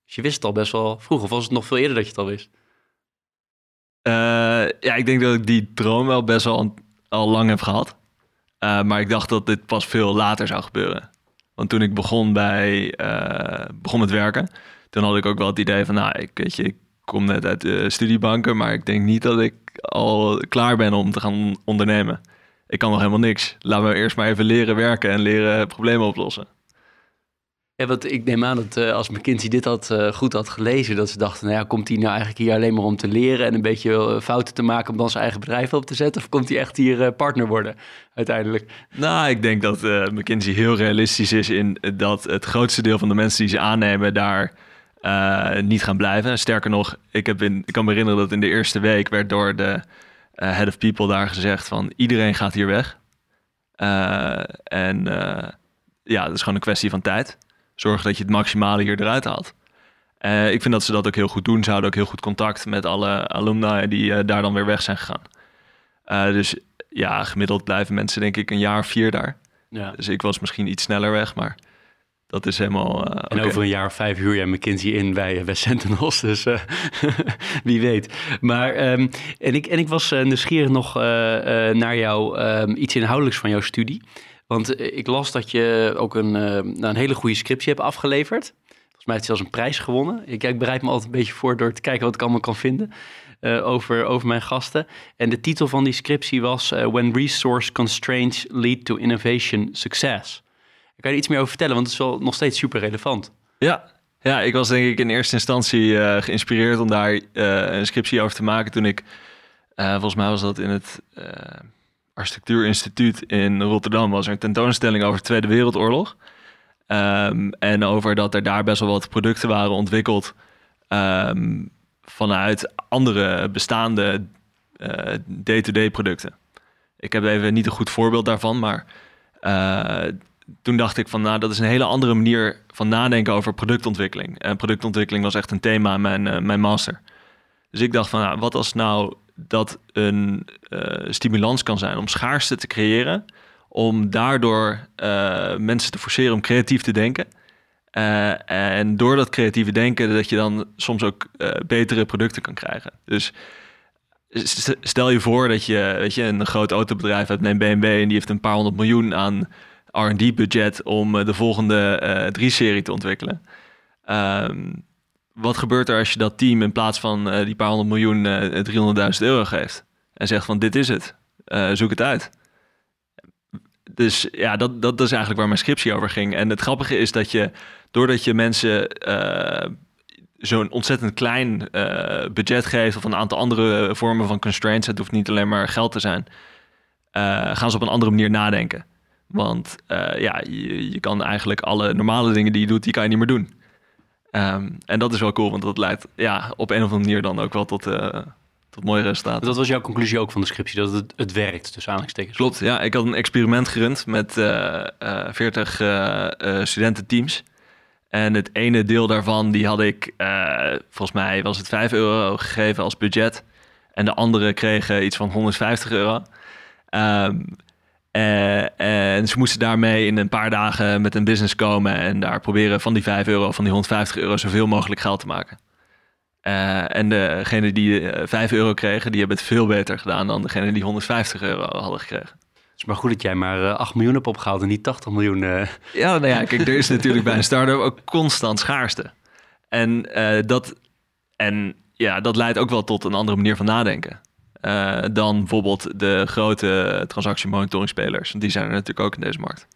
Dus je wist het al best wel vroeg, of was het nog veel eerder dat je het al wist? Uh, ja, ik denk dat ik die droom wel best wel al lang heb gehad. Uh, maar ik dacht dat dit pas veel later zou gebeuren. Want toen ik begon, bij, uh, begon met werken, toen had ik ook wel het idee van, nou, ik, weet je, ik kom net uit de studiebanken, maar ik denk niet dat ik al klaar ben om te gaan ondernemen. Ik kan nog helemaal niks. Laat me eerst maar even leren werken en leren problemen oplossen. Want ik neem aan dat uh, als McKinsey dit had, uh, goed had gelezen, dat ze dachten, nou ja, komt hij nou eigenlijk hier alleen maar om te leren en een beetje uh, fouten te maken om dan zijn eigen bedrijf op te zetten? Of komt hij echt hier partner worden uiteindelijk? Nou, ik denk dat McKinsey heel realistisch is in dat het grootste deel van de mensen die ze aannemen daar niet gaan blijven. Sterker nog, ik, heb in, ik kan me herinneren dat in de eerste week werd door de head of people daar gezegd van iedereen gaat hier weg. en ja, dat is gewoon een kwestie van tijd zorg dat je het maximale hier eruit haalt. Uh, ik vind dat ze dat ook heel goed doen. Ze houden ook heel goed contact met alle alumni die uh, daar dan weer weg zijn gegaan. Uh, dus ja, gemiddeld blijven mensen denk ik een jaar of vier daar. Ja. Dus ik was misschien iets sneller weg, maar dat is helemaal... en over een jaar of vijf huur jij McKinsey in bij, bij Sentinels, dus wie weet. Maar, um, en, ik, en ik was nieuwsgierig nog naar jou, um, iets inhoudelijks van jouw studie. Want eh, ik las dat je ook een, eh, nou, een hele goede scriptie hebt afgeleverd. Volgens mij heeft zelfs een prijs gewonnen. Ik, ik bereid me altijd een beetje voor door te kijken wat ik allemaal kan vinden uh, over, over mijn gasten. En de titel van die scriptie was When Resource Constraints Lead to Innovation Success. Kan je er iets meer over vertellen? Want het is wel nog steeds super relevant. Ja, ja ik was denk ik in eerste instantie geïnspireerd om daar een scriptie over te maken toen ik... volgens mij was dat in het Architectuurinstituut in Rotterdam was er een tentoonstelling over de Tweede Wereldoorlog. Um, en over dat er daar best wel wat producten waren ontwikkeld um, vanuit andere bestaande uh, day-to-day producten. Ik heb even niet een goed voorbeeld daarvan, maar uh, toen dacht ik van nou, dat is een hele andere manier van nadenken over productontwikkeling. En productontwikkeling was echt een thema in mijn, uh, mijn master. Dus ik dacht van nou, wat als nou dat een uh, stimulans kan zijn om schaarste te creëren, om daardoor uh, mensen te forceren om creatief te denken. Uh, en door dat creatieve denken, dat je dan soms ook betere producten kan krijgen. Dus stel je voor dat je, weet je een groot autobedrijf hebt, neem BMW, en die heeft een paar honderd miljoen aan R&D-budget om de volgende 3-serie te ontwikkelen. Um, wat gebeurt er als je dat team in plaats van uh, die paar honderd miljoen uh, eh, 300.000 euro geeft? En zegt van dit is het, zoek het uit. Dus ja, dat, dat is eigenlijk waar mijn scriptie over ging. En het grappige is dat je, doordat je mensen zo'n ontzettend klein budget geeft... of een aantal andere vormen van constraints... het hoeft niet alleen maar geld te zijn... gaan ze op een andere manier nadenken. Want ja, je, je kan eigenlijk alle normale dingen die je doet, die kan je niet meer doen. Um, en dat is wel cool, want dat leidt ja, op een of andere manier dan ook wel tot, uh, tot mooie resultaten. Dat was jouw conclusie ook van de scriptie, dat het, het werkt, tussen aanhalingstekens. Klopt, ja. Ik had een experiment gerund met uh, uh, 40 uh, studententeams. En het ene deel daarvan, die had ik, uh, volgens mij was het 5 euro gegeven als budget. En de andere kregen iets van 150 euro. Um, uh, en ze moesten daarmee in een paar dagen met een business komen en daar proberen van die 5 euro, van die 150 euro, zoveel mogelijk geld te maken. Uh, en degene die 5 euro kregen, die hebben het veel beter gedaan dan degene die 150 euro hadden gekregen. Het is maar goed dat jij maar 8 miljoen hebt opgehaald en niet 80 miljoen. Uh... Ja, nou ja, kijk, er is natuurlijk bij een start-up ook constant schaarste. En, dat, en ja, dat leidt ook wel tot een andere manier van nadenken. Uh, dan bijvoorbeeld de grote transactiemonitoringspelers. Die zijn er natuurlijk ook in deze markt.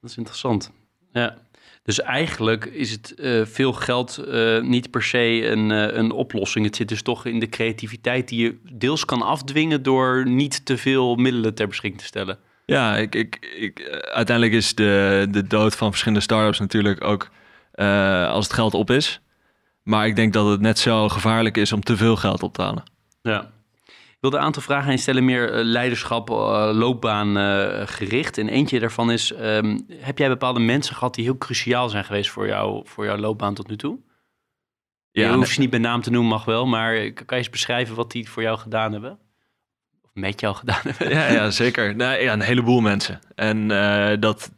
Dat is interessant. Ja. Dus eigenlijk is het uh, veel geld uh, niet per se een, een oplossing. Het zit dus toch in de creativiteit die je deels kan afdwingen door niet te veel middelen ter beschikking te stellen. Ja, ik, ik, ik, uiteindelijk is de, de dood van verschillende startups natuurlijk ook als het geld op is. Maar ik denk dat het net zo gevaarlijk is om te veel geld op te halen. Ja, wilde een aantal vragen instellen, meer eh, leiderschap, uh, loopbaan uh, gericht. En eentje daarvan is, um, heb jij bepaalde mensen gehad die heel cruciaal zijn geweest voor, jou, voor jouw loopbaan tot nu toe? Ja, je hoeft ze niet bij naam te noemen, mag wel, maar kan je eens beschrijven wat die voor jou gedaan hebben? Of met jou gedaan hebben? Ja, ja zeker. Nou, ja, een heleboel mensen. En dat,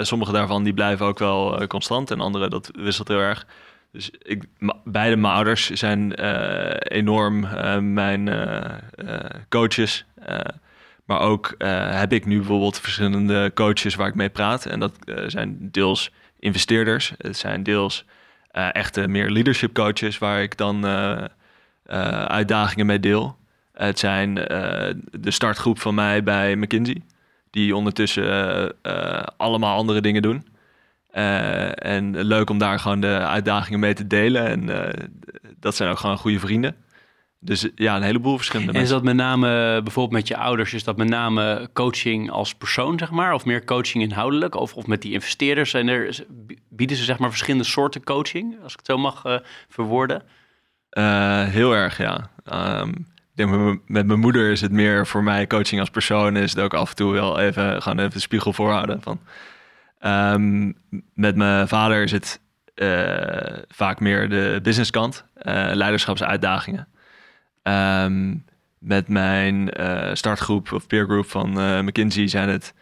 sommige daarvan die blijven ook wel constant en andere dat wisselt heel erg. Dus ik, beide mijn ouders zijn uh, enorm mijn coaches. maar ook heb ik nu bijvoorbeeld verschillende coaches waar ik mee praat. En dat zijn deels investeerders. Het zijn deels echte meer leadership coaches waar ik dan uitdagingen mee deel. Het zijn de startgroep van mij bij McKinsey. Die ondertussen allemaal andere dingen doen. Uh, en leuk om daar gewoon de uitdagingen mee te delen. En uh, dat zijn ook gewoon goede vrienden. Dus ja, een heleboel verschillende En is dat met name, bijvoorbeeld met je ouders, is dat met name coaching als persoon, zeg maar? Of meer coaching inhoudelijk? Of, of met die investeerders? Zijn er, bieden ze zeg maar verschillende soorten coaching, als ik het zo mag uh, verwoorden? heel erg, ja. Um, ik denk met, met mijn moeder is het meer voor mij coaching als persoon. Is het ook af en toe wel even, gewoon even de spiegel voorhouden van... Um, met mijn vader is het uh, vaak meer de businesskant, uh, leiderschapsuitdagingen. Um, met mijn uh, startgroep of peergroep van McKinsey zijn het,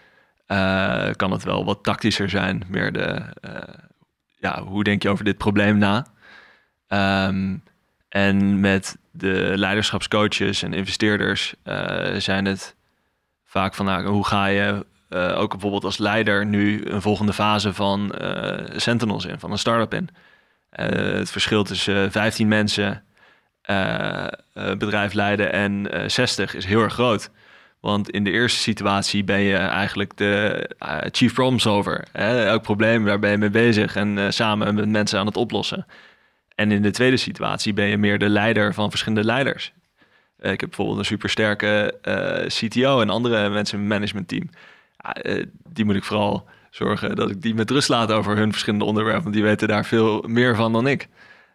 kan het wel wat tactischer zijn. Meer de, ja, hoe denk je over dit probleem na? Um, en met de leiderschapscoaches en investeerders zijn het vaak van nou, hoe ga je uh, ook bijvoorbeeld als leider nu een volgende fase van uh, Sentinels in, van een start-up in. Uh, het verschil tussen 15 mensen bedrijf leiden en 60 is heel erg groot. Want in de eerste situatie ben je eigenlijk de chief problem solver. Elk probleem, daar ben je mee bezig en samen met mensen aan het oplossen. En in de tweede situatie ben je meer de leider van verschillende leiders. ik heb bijvoorbeeld een supersterke CTO en andere mensen in mijn managementteam. Eh, die moet ik vooral zorgen dat ik die met rust laat over hun verschillende onderwerpen. Want die weten daar veel meer van dan ik.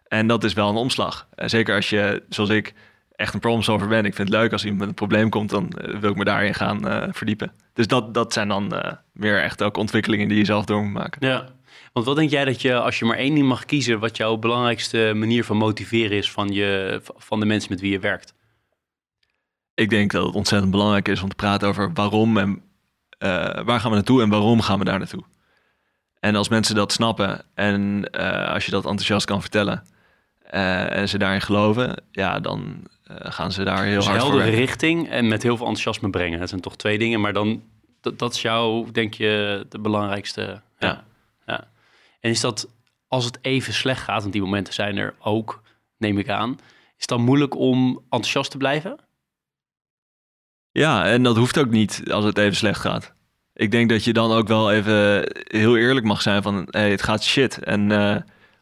En dat is wel een omslag. Uh, zeker als je, zoals ik, echt een problem solver ben. Ik vind het leuk als iemand met een probleem komt, dan uh, wil ik me daarin gaan verdiepen. Dus dat, dat zijn dan meer echt ook ontwikkelingen die je zelf door moet maken. Ja, want wat denk jij dat je, als je maar één ding mag kiezen, wat jouw belangrijkste manier van motiveren is van, je, van de mensen met wie je werkt? Ik denk dat het ontzettend belangrijk is om te praten over waarom en uh, waar gaan we naartoe en waarom gaan we daar naartoe? En als mensen dat snappen en uh, als je dat enthousiast kan vertellen uh, en ze daarin geloven, ja, dan gaan ze daar heel dus hard heldere voor. richting en met heel veel enthousiasme brengen. Dat zijn toch twee dingen, maar dan dat, dat is jou, denk je, de belangrijkste. Ja. ja. ja. En is dat als het even slecht gaat, want die momenten zijn er ook, neem ik aan, is het dan moeilijk om enthousiast te blijven? Ja, en dat hoeft ook niet als het even slecht gaat. Ik denk dat je dan ook wel even heel eerlijk mag zijn van... Hey, het gaat shit. En, uh,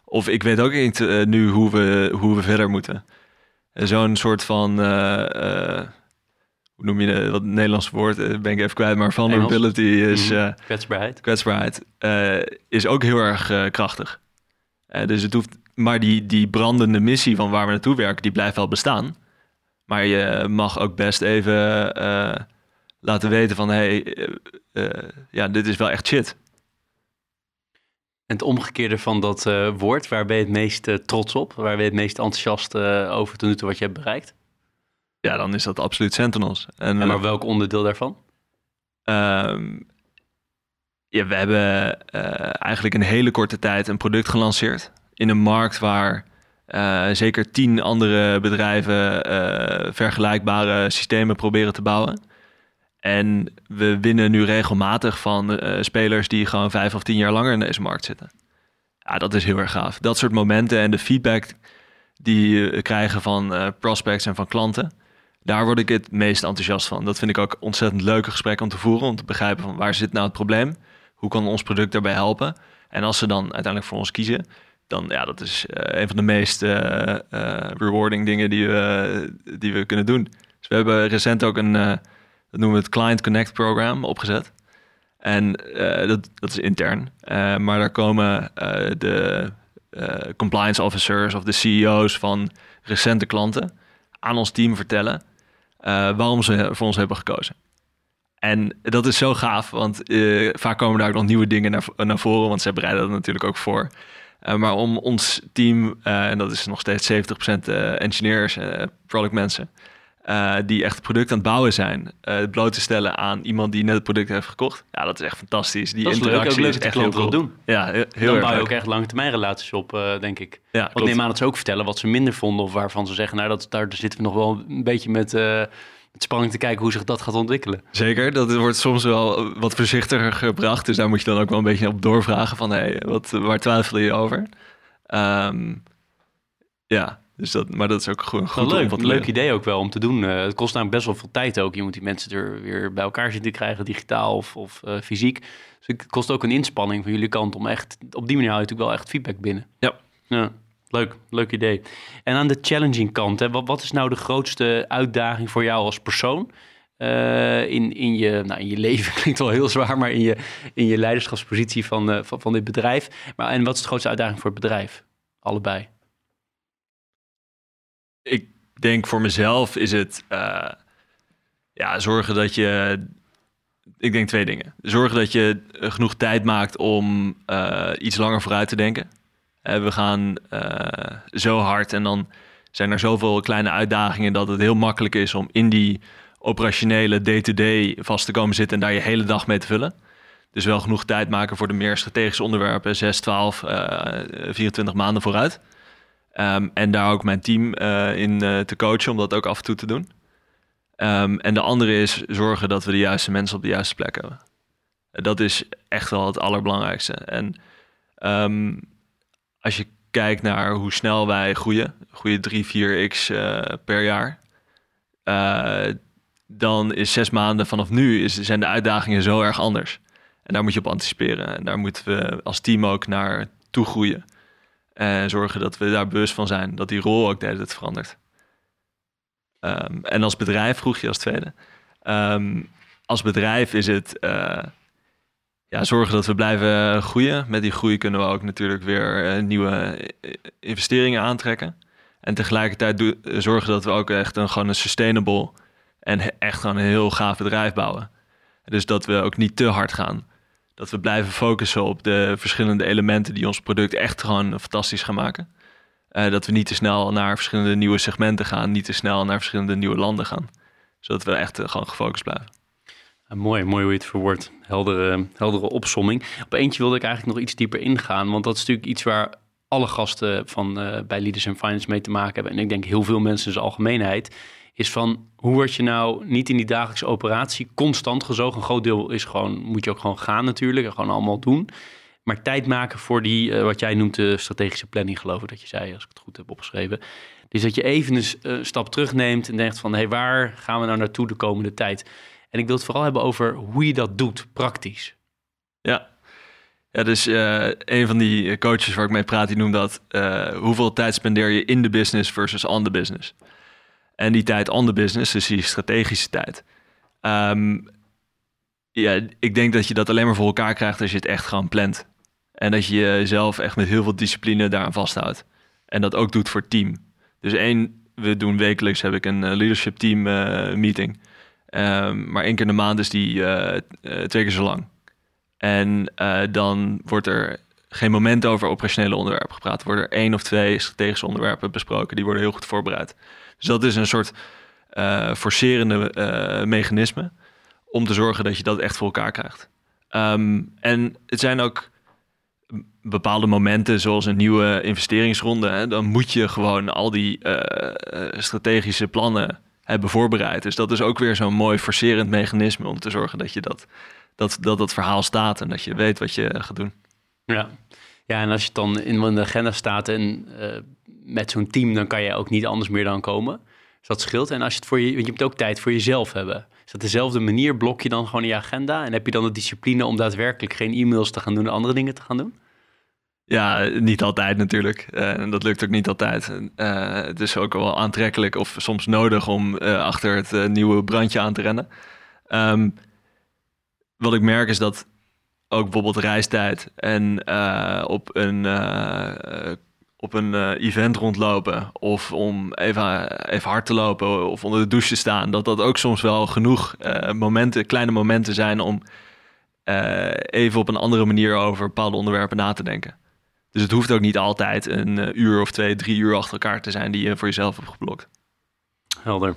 of ik weet ook niet uh, nu hoe we, hoe we verder moeten. Zo'n soort van... Uh, hoe noem je het, wat Nederlands woord? ben ik even kwijt, maar vulnerability is... Mm, kwetsbaarheid. Kwetsbaarheid. is ook heel erg krachtig. dus het hoeft... Maar die, die brandende missie van waar we naartoe werken, die blijft wel bestaan. Maar je mag ook best even eh, laten weten van... hey, eh, eh, ja, dit is wel echt shit. En het omgekeerde van dat woord, waar ben je het meest trots op? Waar ben je het meest enthousiast over tot nu toe wat je hebt bereikt? Ja, dan is dat absoluut Sentinels. En, En maar welk onderdeel daarvan? Ehm, ja, we hebben eigenlijk in hele korte tijd een product gelanceerd. In een markt waar eh, zeker tien andere bedrijven eh, vergelijkbare systemen proberen te bouwen. En we winnen nu regelmatig van eh, spelers die gewoon vijf of tien jaar langer in deze markt zitten. Ja, dat is heel erg gaaf. Dat soort momenten en de feedback die we krijgen van prospects en van klanten. Daar word ik het meest enthousiast van. Dat vind ik ook ontzettend leuke gesprekken om te voeren. Om te begrijpen van waar zit nou het probleem? Hoe kan ons product daarbij helpen? En als ze dan uiteindelijk voor ons kiezen, dan ja, dat is eh, een van de meest eh, eh, rewarding dingen die we, die we kunnen doen. Dus we hebben recent ook een, dat noemen we het Client Connect program opgezet. En dat, dat is intern. Maar daar komen de compliance officers of de CEO's van recente klanten aan ons team vertellen waarom ze voor ons hebben gekozen. En dat is zo gaaf, want vaak komen daar ook nog nieuwe dingen naar, naar voren, want zij bereiden dat natuurlijk ook voor. Eh, maar om ons team, eh, en dat is nog steeds 70% eh, engineers, productmensen, uh, die echt het product aan het bouwen zijn, bloot te stellen aan iemand die net het product heeft gekocht. Ja, dat is echt fantastisch. Die dat is leuk, interactie ook leuk is echt heel cool. doen. Ja, heel, Dan erg bouw je leuk. ook echt lange termijn relaties op, denk ik. Ja, Want klopt. neem aan dat ze ook vertellen wat ze minder vonden of waarvan ze zeggen, nou, dat, daar zitten we nog wel een beetje met, met spanning te kijken hoe zich dat gaat ontwikkelen. Zeker, dat wordt soms wel wat voorzichtiger gebracht. Dus daar moet je dan ook wel een beetje op doorvragen van... Hey, wat, waar twijfel je over? Ehm, ja, dus dat, maar dat is ook goed, goed leuk, wat leuk idee ook wel om te doen. Eh, het kost namelijk best wel veel tijd ook. Je moet die mensen er weer bij elkaar zitten krijgen, digitaal of, of eh, fysiek. Dus het kost ook een inspanning van jullie kant om echt... Op die manier hou je natuurlijk wel echt feedback binnen. Ja. Ja, leuk. Leuk idee. En aan de challenging kant, hè, wat, is nou de grootste uitdaging voor jou als persoon? eh, in, in, je, nou, in je leven klinkt wel heel zwaar, maar in je, in je leiderschapspositie van, eh, van, van dit bedrijf. Maar, en wat is de grootste uitdaging voor het bedrijf? Allebei. Ik denk voor mezelf is het... eh, ja, zorgen dat je... Ik denk twee dingen. Zorgen dat je genoeg tijd maakt om iets langer vooruit te denken. Eh, we gaan eh, zo hard en dan zijn er zoveel kleine uitdagingen dat het heel makkelijk is om in die operationele day-to-day vast te komen zitten en daar je hele dag mee te vullen. Dus wel genoeg tijd maken voor de meer strategische onderwerpen, 6, 12, eh 24 maanden vooruit. Ehm, en daar ook mijn team eh, in te coachen om dat ook af en toe te doen. Ehm, en de andere is zorgen dat we de juiste mensen op de juiste plek hebben. En dat is echt wel het allerbelangrijkste. En ehm, als je kijkt naar hoe snel wij groeien, groeien 3, 4x eh, per jaar, eh, dan is zes maanden vanaf nu is, zijn de uitdagingen zo erg anders. En daar moet je op anticiperen. En daar moeten we als team ook naar toe groeien. En zorgen dat we daar bewust van zijn, dat die rol ook de hele tijd verandert. Ehm, en als bedrijf vroeg je als tweede. Ehm, als bedrijf is het eh, ja, zorgen dat we blijven groeien. Met die groei kunnen we ook natuurlijk weer eh, nieuwe eh, investeringen aantrekken. En tegelijkertijd zorgen dat we ook echt een, gewoon een sustainable en echt gewoon een heel gaaf bedrijf bouwen. Dus dat we ook niet te hard gaan. Dat we blijven focussen op de verschillende elementen die ons product echt gewoon fantastisch gaan maken. Eh, dat we niet te snel naar verschillende nieuwe segmenten gaan, niet te snel naar verschillende nieuwe landen gaan. Zodat we echt eh, gewoon gefocust blijven. Mooi, mooi hoe je het verwoordt. Heldere, heldere opsomming. Op eentje wilde ik eigenlijk nog iets dieper ingaan. Want dat is natuurlijk iets waar alle gasten van, eh, bij Leaders in Finance mee te maken hebben. En ik denk heel veel mensen in zijn algemeenheid. Is van, hoe word je nou niet in die dagelijkse operatie constant gezogen? Een groot deel is gewoon, moet je ook gewoon gaan natuurlijk. En gewoon allemaal doen. Maar tijd maken voor die, eh, wat jij noemt de strategische planning, geloof ik dat je zei, als ik het goed heb opgeschreven. Dus dat je even een stap terugneemt en denkt van, hé, hey, waar gaan we nou naartoe de komende tijd? En ik wil het vooral hebben over hoe je dat doet, praktisch. Ja. Ja, dus eh, een van die coaches waar ik mee praat, die noemt dat... eh, hoeveel tijd spendeer je in de business versus on the business? En die tijd on the business, dus die strategische tijd. Ehm, ja, ik denk dat je dat alleen maar voor elkaar krijgt als je het echt gewoon plant. En dat je jezelf echt met heel veel discipline daaraan vasthoudt. En dat ook doet voor team. Dus één we doen wekelijks heb ik een leadership team meeting. Ehm, maar één keer in de maand is die twee keer zo lang. En dan wordt er geen moment over operationele onderwerpen gepraat. Er worden er één of twee strategische onderwerpen besproken. Die worden heel goed voorbereid. Dus dat is een soort forcerende mechanisme om te zorgen dat je dat echt voor elkaar krijgt. Ehm, en het zijn ook bepaalde momenten, zoals een nieuwe investeringsronde. Hè, dan moet je gewoon al die strategische plannen hebben voorbereid. Dus dat is ook weer zo'n mooi forcerend mechanisme om te zorgen dat je dat, dat, dat, dat verhaal staat en dat je weet wat je gaat doen. Ja, ja en als je dan in de agenda staat en met zo'n team, dan kan je ook niet anders meer dan komen. Dus dat scheelt. En als je het voor je, want je moet ook tijd voor jezelf hebben. Is dat dezelfde manier? Blok je dan gewoon je agenda? En heb je dan de discipline om daadwerkelijk geen e-mails te gaan doen en andere dingen te gaan doen? Ja, niet altijd natuurlijk. Uh, en dat lukt ook niet altijd. Uh, het is ook wel aantrekkelijk of soms nodig om uh, achter het nieuwe brandje aan te rennen. Um, wat ik merk is dat ook bijvoorbeeld reistijd en op een op een event rondlopen of om even, even hard te lopen of onder de douche te staan, dat dat ook soms wel genoeg momenten, kleine momenten zijn om even op een andere manier over bepaalde onderwerpen na te denken. Dus het hoeft ook niet altijd een uur of twee, drie uur achter elkaar te zijn die je voor jezelf hebt geblokt. Helder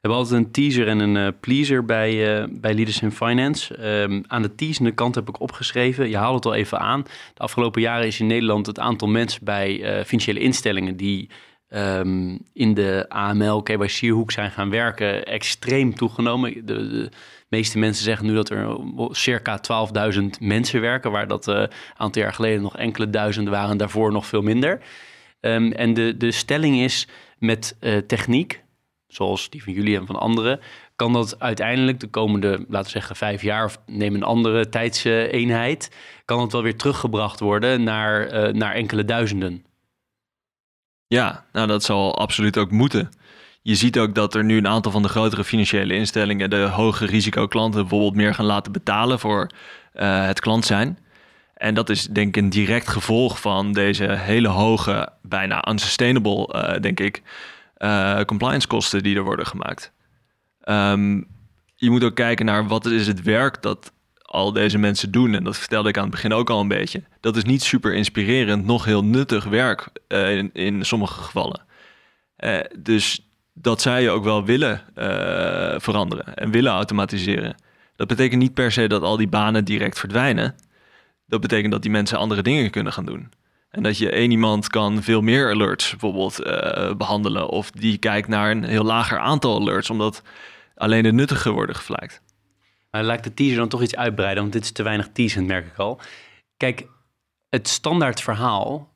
hebben altijd een teaser en een uh, pleaser bij, uh, bij Leaders in Finance. Um, aan de teasende kant heb ik opgeschreven, je haalt het al even aan. De afgelopen jaren is in Nederland het aantal mensen bij financiële instellingen die um, in de AML, KYC-hoek zijn gaan werken, extreem toegenomen. De, de, meeste mensen zeggen nu dat er circa 12.000 mensen werken, waar dat een aantal jaar geleden nog enkele duizenden waren, daarvoor nog veel minder. Um, en de, de stelling is met techniek, zoals die van jullie en van anderen, kan dat uiteindelijk de komende, laten we zeggen, vijf jaar, of neem een andere tijdseenheid, kan het wel weer teruggebracht worden naar, uh, naar enkele duizenden. Ja, nou dat zal absoluut ook moeten. Je ziet ook dat er nu een aantal van de grotere financiële instellingen de hoge risicoklanten bijvoorbeeld meer gaan laten betalen voor uh, het klant zijn. En dat is denk ik een direct gevolg van deze hele hoge, bijna unsustainable, uh, denk ik, uh, compliance kosten die er worden gemaakt. Um, je moet ook kijken naar wat is het werk dat al deze mensen doen. En dat vertelde ik aan het begin ook al een beetje. Dat is niet super inspirerend, nog heel nuttig werk in, in sommige gevallen. Dus dat je ook wel willen veranderen en willen automatiseren. Dat betekent niet per se dat al die banen direct verdwijnen. Dat betekent dat die mensen andere dingen kunnen gaan doen. En dat je één iemand kan veel meer alerts bijvoorbeeld uh, behandelen. Of die kijkt naar een heel lager aantal alerts, omdat alleen de nuttige worden geflagd. Maar laat de teaser dan toch iets uitbreiden, want dit is te weinig teasend, merk ik al. Kijk, het standaard verhaal,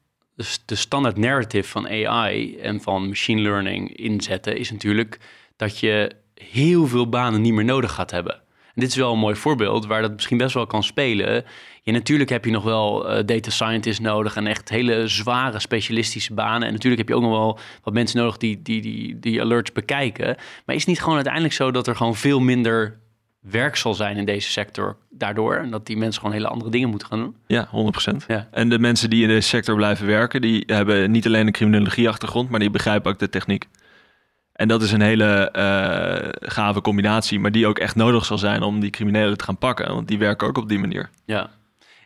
de standaard narrative van AI en van machine learning inzetten, is natuurlijk dat je heel veel banen niet meer nodig gaat hebben. En dit is wel een mooi voorbeeld waar dat misschien best wel kan spelen. Ja, natuurlijk heb je nog wel uh, data scientists nodig en echt hele zware specialistische banen. En natuurlijk heb je ook nog wel wat mensen nodig die die, die, die alerts bekijken. Maar is het niet gewoon uiteindelijk zo dat er gewoon veel minder werk zal zijn in deze sector daardoor. En dat die mensen gewoon hele andere dingen moeten gaan doen. Ja, 100%. Ja. En de mensen die in deze sector blijven werken, die hebben niet alleen een criminologie-achtergrond, maar die begrijpen ook de techniek. En dat is een hele uh, gave combinatie, maar die ook echt nodig zal zijn om die criminelen te gaan pakken. Want die werken ook op die manier. Ja,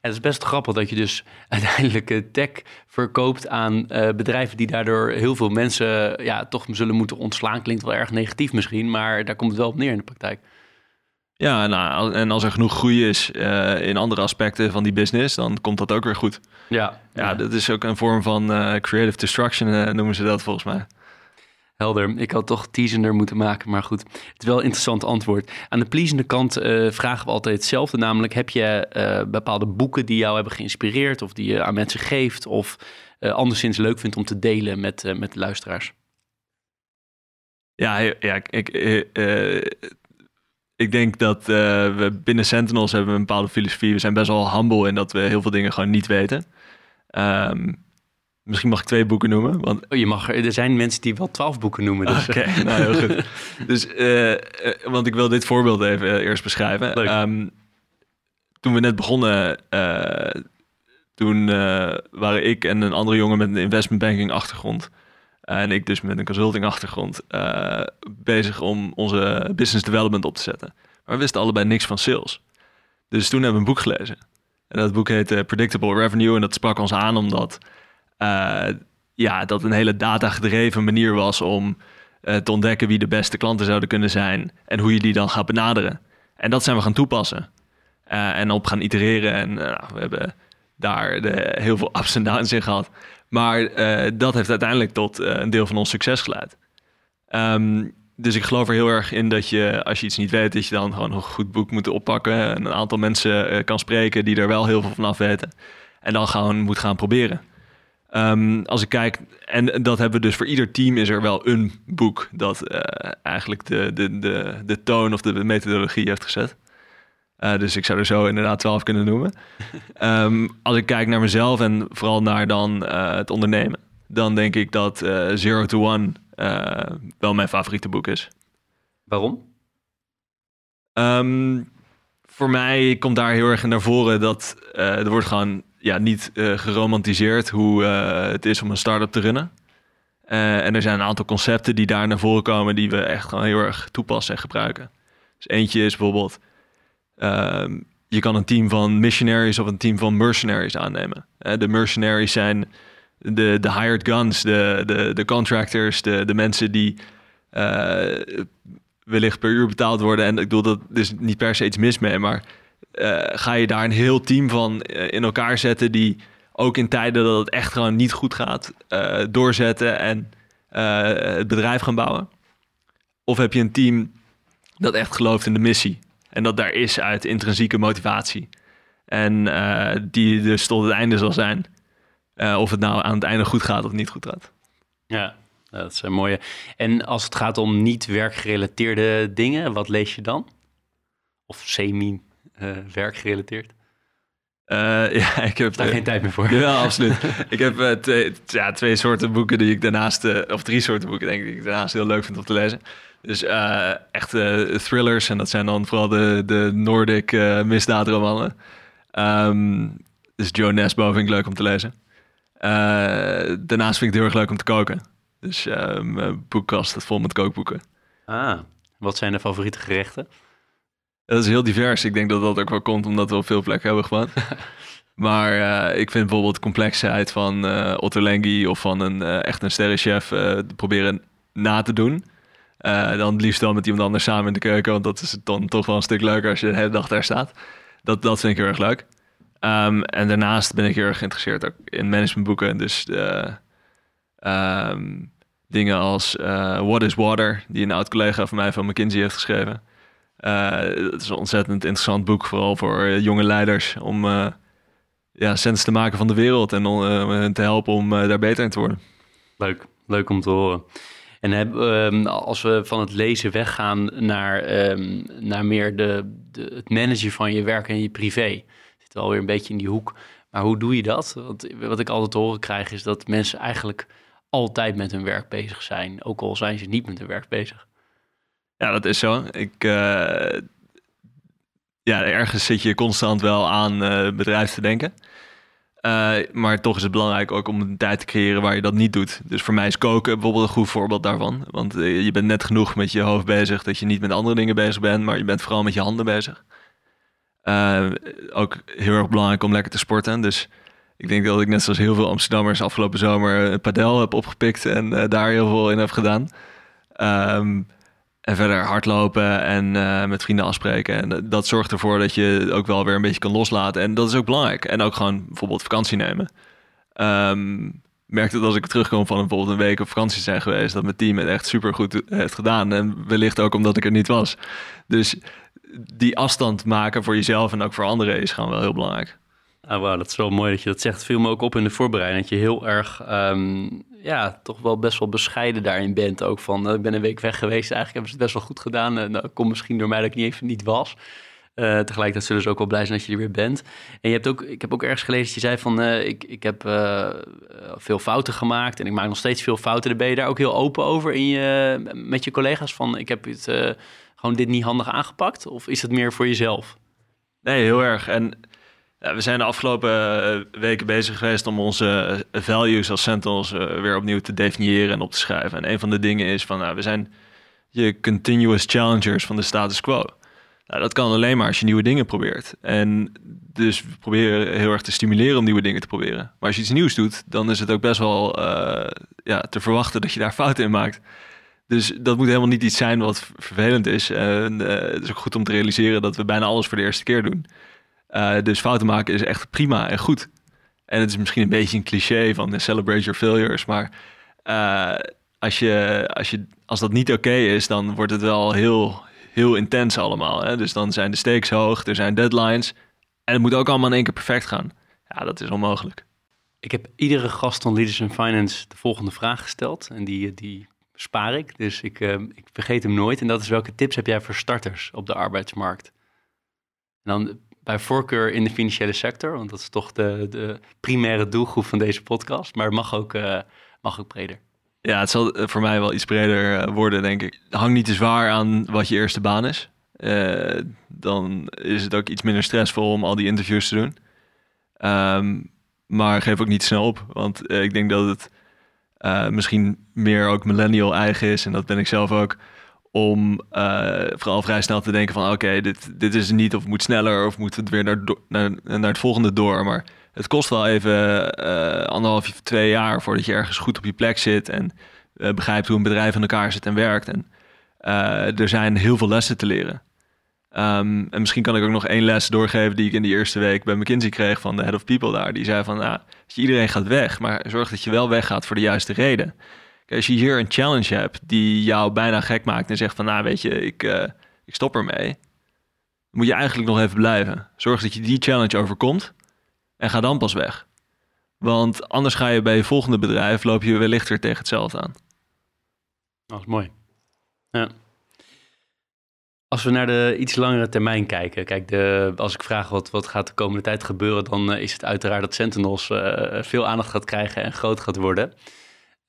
het is best grappig dat je dus uiteindelijk tech verkoopt aan uh, bedrijven die daardoor heel veel mensen ja, toch zullen moeten ontslaan. Klinkt wel erg negatief misschien, maar daar komt het wel op neer in de praktijk. Ja, nou, en als er genoeg groei is uh, in andere aspecten van die business, dan komt dat ook weer goed. Ja, ja, ja. dat is ook een vorm van uh, creative destruction, noemen ze dat volgens mij. Helder. Ik had toch teasender moeten maken, maar goed. Het is wel een interessant antwoord. Aan de pleasende kant vragen we altijd hetzelfde. Namelijk, heb je bepaalde boeken die jou hebben geïnspireerd... of die je aan mensen geeft... of anderszins leuk vindt om te delen met, met de luisteraars? Ja, ja ik, ik denk dat we binnen Sentinels hebben een bepaalde filosofie. We zijn best wel humble in dat we heel veel dingen gewoon niet weten. Um, Misschien mag ik twee boeken noemen. Want... Oh, je mag, er zijn mensen die wel twaalf boeken noemen. Dus. Oké, nou heel goed. Dus, uh, want ik wil dit voorbeeld even uh, eerst beschrijven. Um, toen we net begonnen, toen waren ik en een andere jongen met een investment banking achtergrond en ik dus met een consulting achtergrond uh, bezig om onze business development op te zetten. Maar we wisten allebei niks van sales. Dus toen hebben we een boek gelezen. En dat boek heette Predictable Revenue. En dat sprak ons aan omdat uh, ja, dat een hele data-gedreven manier was om uh, te ontdekken wie de beste klanten zouden kunnen zijn. En hoe je die dan gaat benaderen. En dat zijn we gaan toepassen. en op gaan itereren. En we hebben daar de, heel veel ups en downs in gehad. Maar uh, dat heeft uiteindelijk tot uh, een deel van ons succes geleid. Um, dus ik geloof er heel erg in dat je, als je iets niet weet, dat je dan gewoon een goed boek moet oppakken. En een aantal mensen uh, kan spreken die er wel heel veel van af weten. En dan gewoon moet gaan proberen. Um, als ik kijk, en dat hebben we dus voor ieder team is er wel een boek dat eigenlijk de, de, de, de toon of de methodologie heeft gezet. Uh, dus ik zou er zo inderdaad 12 kunnen noemen. um, als ik kijk naar mezelf en vooral naar dan uh, het ondernemen, dan denk ik dat uh, Zero to One wel mijn favoriete boek is. Waarom? Um, voor mij komt daar heel erg naar voren dat er wordt gewoon ja, niet geromantiseerd hoe het is om een start-up te runnen. en er zijn een aantal concepten die daar naar voren komen die we echt gewoon heel erg toepassen en gebruiken. Dus eentje is bijvoorbeeld je kan een team van missionaries of een team van mercenaries aannemen. de mercenaries zijn de, de hired guns, de, de, de contractors, de, de mensen die uh, wellicht per uur betaald worden. En ik bedoel, dat is niet per se iets mis mee, maar uh, ga je daar een heel team van uh, in elkaar zetten die ook in tijden dat het echt gewoon niet goed gaat, doorzetten en het bedrijf gaan bouwen? Of heb je een team dat echt gelooft in de missie? En dat daar is uit intrinsieke motivatie. En uh, die dus tot het einde zal zijn. Uh, of het nou aan het einde goed gaat of niet goed gaat. Ja, dat een mooie. En als het gaat om niet werkgerelateerde dingen, wat lees je dan? Of semi-werkgerelateerd? Uh, ja, ik heb daar geen tijd meer voor. Ja, absoluut. ik heb twee, ja, twee soorten boeken die ik daarnaast, of drie soorten boeken denk ik, die ik daarnaast heel leuk vind om te lezen. Dus echt thrillers. En dat zijn dan vooral de, de Nordic misdaadromannen. Um, dus Joe Nesbo vind ik leuk om te lezen. Daarnaast vind ik het heel erg leuk om te koken. Dus mijn boekkast staat vol met kookboeken. Ah, wat zijn de favoriete gerechten? Dat is heel divers. Ik denk dat dat ook wel komt omdat we op veel plekken hebben gewoond. maar ik vind bijvoorbeeld de complexheid van Otto Lengi of van een echt een sterrenchef proberen na te doen. Uh, dan het liefst wel met iemand anders samen in de keuken. Want dat is dan toch wel een stuk leuker als je de hele dag daar staat. Dat, dat vind ik heel erg leuk. Um, en daarnaast ben ik heel erg geïnteresseerd ook in managementboeken. Dus de, um, dingen als uh, What is Water, die een oud collega van mij van McKinsey heeft geschreven. Uh, het is een ontzettend interessant boek, vooral voor jonge leiders, om ja, sens te maken van de wereld en hen te helpen om daar beter in te worden. Leuk, leuk om te horen. En um, als we van het lezen weggaan naar, um, naar meer de, de, het managen van je werk en je privé. Zit wel weer een beetje in die hoek. Maar hoe doe je dat? Want wat ik altijd te horen krijg is dat mensen eigenlijk altijd met hun werk bezig zijn. Ook al zijn ze niet met hun werk bezig. Ja, dat is zo. Ik, uh, ja, ergens zit je constant wel aan uh, bedrijf te denken. Uh, maar toch is het belangrijk ook om een tijd te creëren waar je dat niet doet. Dus voor mij is koken bijvoorbeeld een goed voorbeeld daarvan. Want je bent net genoeg met je hoofd bezig dat je niet met andere dingen bezig bent, maar je bent vooral met je handen bezig. Ook heel erg belangrijk om lekker te sporten. Dus ik denk dat ik net zoals heel veel Amsterdammers afgelopen zomer padel heb opgepikt en daar heel veel in heb gedaan. Um, en verder hardlopen en uh, met vrienden afspreken. En dat zorgt ervoor dat je ook wel weer een beetje kan loslaten. En dat is ook belangrijk. En ook gewoon bijvoorbeeld vakantie nemen. Um, merkte dat als ik terugkom van bijvoorbeeld een week op vakantie zijn geweest, dat mijn team het echt super goed heeft gedaan. En wellicht ook omdat ik er niet was. Dus die afstand maken voor jezelf en ook voor anderen is gewoon wel heel belangrijk. Ah, wow, dat is wel mooi dat je dat zegt. viel me ook op in de voorbereiding. Dat je heel erg, um, ja, toch wel best wel bescheiden daarin bent. Ook van, uh, ik ben een week weg geweest. Eigenlijk hebben ze het best wel goed gedaan. En uh, dat komt misschien door mij dat ik niet even niet was. Uh, tegelijkertijd zullen ze ook wel blij zijn dat je er weer bent. En je hebt ook, ik heb ook ergens gelezen dat je zei van, ik, ik heb veel fouten gemaakt. En ik maak nog steeds veel fouten. Daar ben je daar ook heel open over in je, met je collega's? Van, ik heb het, gewoon dit niet handig aangepakt? Of is het meer voor jezelf? Nee, heel erg. En Ja, we zijn de afgelopen eh, weken bezig geweest om onze eh, values als Sentinels eh, weer opnieuw te definiëren en op te schrijven. En een van de dingen is van, nou, we zijn je continuous challengers van de status quo. Nou, dat kan alleen maar als je nieuwe dingen probeert. En dus we proberen heel erg te stimuleren om nieuwe dingen te proberen. Maar als je iets nieuws doet, dan is het ook best wel ja, te verwachten dat je daar fouten in maakt. Dus dat moet helemaal niet iets zijn wat vervelend is. En het is ook goed om te realiseren dat we bijna alles voor de eerste keer doen. Uh, dus fouten maken is echt prima en goed. En het is misschien een beetje een cliché van uh, celebrate your failures. Maar uh, als, je, als, je, als dat niet oké is, dan wordt het wel heel, heel intens allemaal. Hè? Dus dan zijn de stakes hoog, er zijn deadlines. En het moet ook allemaal in één keer perfect gaan. Ja, dat is onmogelijk. Ik heb iedere gast van Leaders in Finance de volgende vraag gesteld. En die, die spaar ik. Dus ik, ik vergeet hem nooit. En dat is welke tips heb jij voor starters op de arbeidsmarkt? En dan bij voorkeur in de financiële sector, want dat is toch de, de primaire doelgroep van deze podcast. Maar het mag ook, uh, mag ook breder. Ja, het zal eh, voor mij wel iets breder eh, worden, denk ik. Hang niet te zwaar aan wat je eerste baan is. Dan is het ook iets minder stressvol om al die interviews te doen. Um, maar geef ook niet snel op, want ik denk dat het misschien meer ook millennial eigen is. En dat ben ik zelf ook om uh, vooral vrij snel te denken van oké, dit, dit is niet of moet sneller of moet het weer naar, naar, naar het volgende door. Maar het kost wel even uh, anderhalf, twee jaar voordat je ergens goed op je plek zit en uh, begrijpt hoe een bedrijf in elkaar zit en werkt. En er zijn heel veel lessen te leren. Um, en misschien kan ik ook nog één les doorgeven die ik in die eerste week bij McKinsey kreeg van de head of people daar. Die zei van, nou, iedereen gaat weg, maar zorg dat je wel weggaat voor de juiste reden als je hier een challenge hebt die jou bijna gek maakt en zegt van, nou weet je, ik, uh, ik stop ermee. Moet je eigenlijk nog even blijven. Zorg dat je die challenge overkomt en ga dan pas weg. Want anders ga je bij je volgende bedrijf, loop je wellicht weer tegen hetzelfde aan. Dat is mooi. Ja. Als we naar de iets langere termijn kijken, kijk, de, als ik vraag wat, wat gaat de komende tijd gebeuren, dan uh, is het uiteraard dat Sentinels uh, veel aandacht gaat krijgen en groot gaat worden.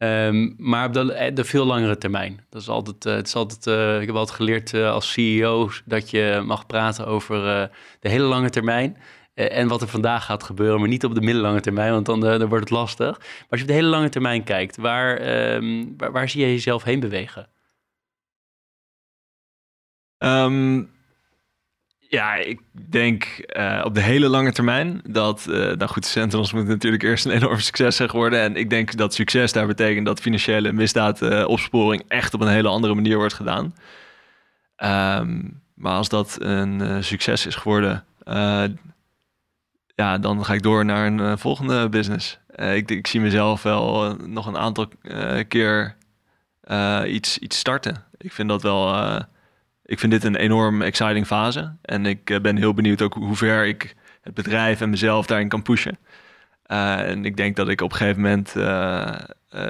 Um, maar op de, eh, de, veel langere termijn. Dat is altijd, uh, het is altijd, uh, ik heb altijd geleerd als CEO dat je mag praten over de hele lange termijn. en wat er vandaag gaat gebeuren, maar niet op de middellange termijn, want dan, dan wordt het lastig. Maar als je op de hele lange termijn kijkt, waar, um, waar, zie je jezelf heen bewegen? Um, ja, ik denk uh, op de hele lange termijn dat, uh, nou goed, Sentinels moet natuurlijk eerst een enorm succes zijn geworden. En ik denk dat succes daar betekent dat financiële misdaadopsporing uh, echt op een hele andere manier wordt gedaan. Um, maar als dat een succes is geworden, ja, dan ga ik door naar een volgende business. ik, ik zie mezelf wel nog een aantal keer iets, iets starten. Ik vind dat wel ik vind dit een enorm exciting fase. En ik eh, ben heel benieuwd ook hoe ver ik het bedrijf en mezelf daarin kan pushen. Uh, en ik denk dat ik op een gegeven moment uh,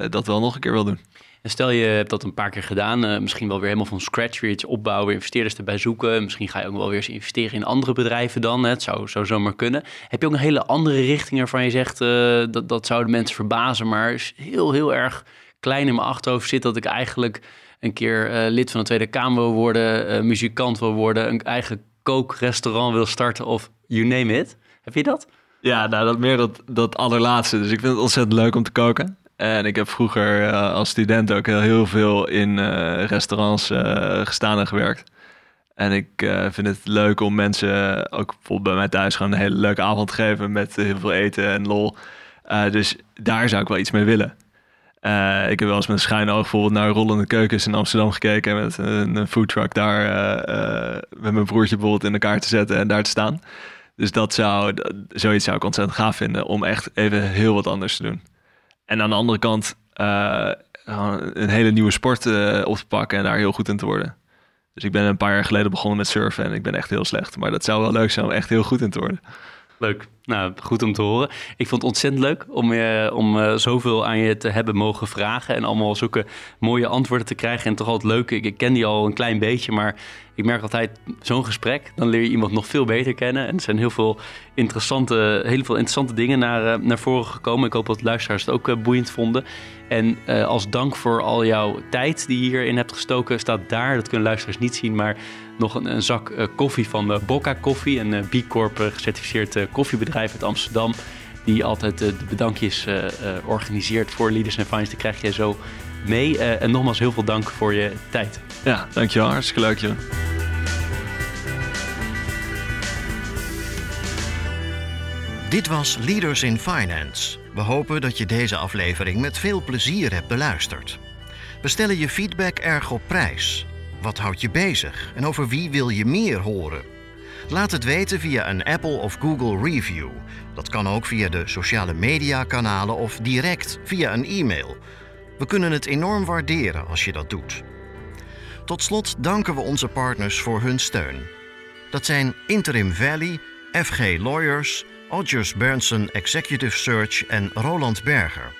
dat wel nog een keer wil doen. En stel je hebt dat een paar keer gedaan, misschien wel weer helemaal van scratch weer iets opbouwen, investeerders erbij zoeken. Misschien ga je ook wel weer eens investeren in andere bedrijven dan. Hè? Het zou, zou zomaar kunnen. Heb je ook een hele andere richting waarvan je zegt dat, dat zouden mensen verbazen, maar is heel, heel erg klein in mijn achterhoofd zit dat ik eigenlijk een keer uh, lid van de Tweede Kamer wil worden, uh, muzikant wil worden, een eigen kookrestaurant wil starten of you name it. Heb je dat? Ja, nou, dat meer dat, dat allerlaatste. Dus ik vind het ontzettend leuk om te koken. En ik heb vroeger uh, als student ook heel, heel veel in restaurants gestaan en gewerkt. En ik vind het leuk om mensen, ook bijvoorbeeld bij mij thuis, gewoon een hele leuke avond te geven met heel veel eten en lol. dus daar zou ik wel iets mee willen. Uh, ik heb wel eens met een schuin oog bijvoorbeeld naar rollende keukens in Amsterdam gekeken. Met een, een foodtruck daar uh, uh, met mijn broertje bijvoorbeeld in elkaar te zetten en daar te staan. Dus dat zou, zoiets zou ik ontzettend gaaf vinden om echt even heel wat anders te doen. En aan de andere kant een hele nieuwe sport op te pakken en daar heel goed in te worden. Dus ik ben een paar jaar geleden begonnen met surfen en ik ben echt heel slecht. Maar dat zou wel leuk zijn om echt heel goed in te worden. Leuk. Nou, goed om te horen. Ik vond het ontzettend leuk om, uh, om uh, zoveel aan je te hebben mogen vragen. En allemaal zulke mooie antwoorden te krijgen. En toch altijd leuk. Ik, ken die al een klein beetje, maar ik merk altijd zo'n gesprek. Dan leer je iemand nog veel beter kennen. En er zijn heel veel interessante, heel veel interessante dingen naar, uh, naar voren gekomen. Ik hoop dat luisteraars het ook boeiend vonden. En als dank voor al jouw tijd die je hierin hebt gestoken, staat daar, dat kunnen luisteraars niet zien, maar nog een, een zak koffie van Bocca Koffie, een B Corp gecertificeerd koffiebedrijf uit Amsterdam. Die altijd de bedankjes organiseert voor Leaders and Finance. Die krijg je zo mee. en nogmaals heel veel dank voor je tijd. Ja, dankjewel. Hartstikke leuk, joh. Dit was Leaders in Finance. We hopen dat je deze aflevering met veel plezier hebt beluisterd. We stellen je feedback erg op prijs. Wat houdt je bezig en over wie wil je meer horen? Laat het weten via een Apple of Google review. Dat kan ook via de sociale media kanalen of direct via een e-mail. We kunnen het enorm waarderen als je dat doet. Tot slot danken we onze partners voor hun steun. Dat zijn Interim Valley, FG Lawyers, Odgers Berndsen Executive Search en Roland Berger.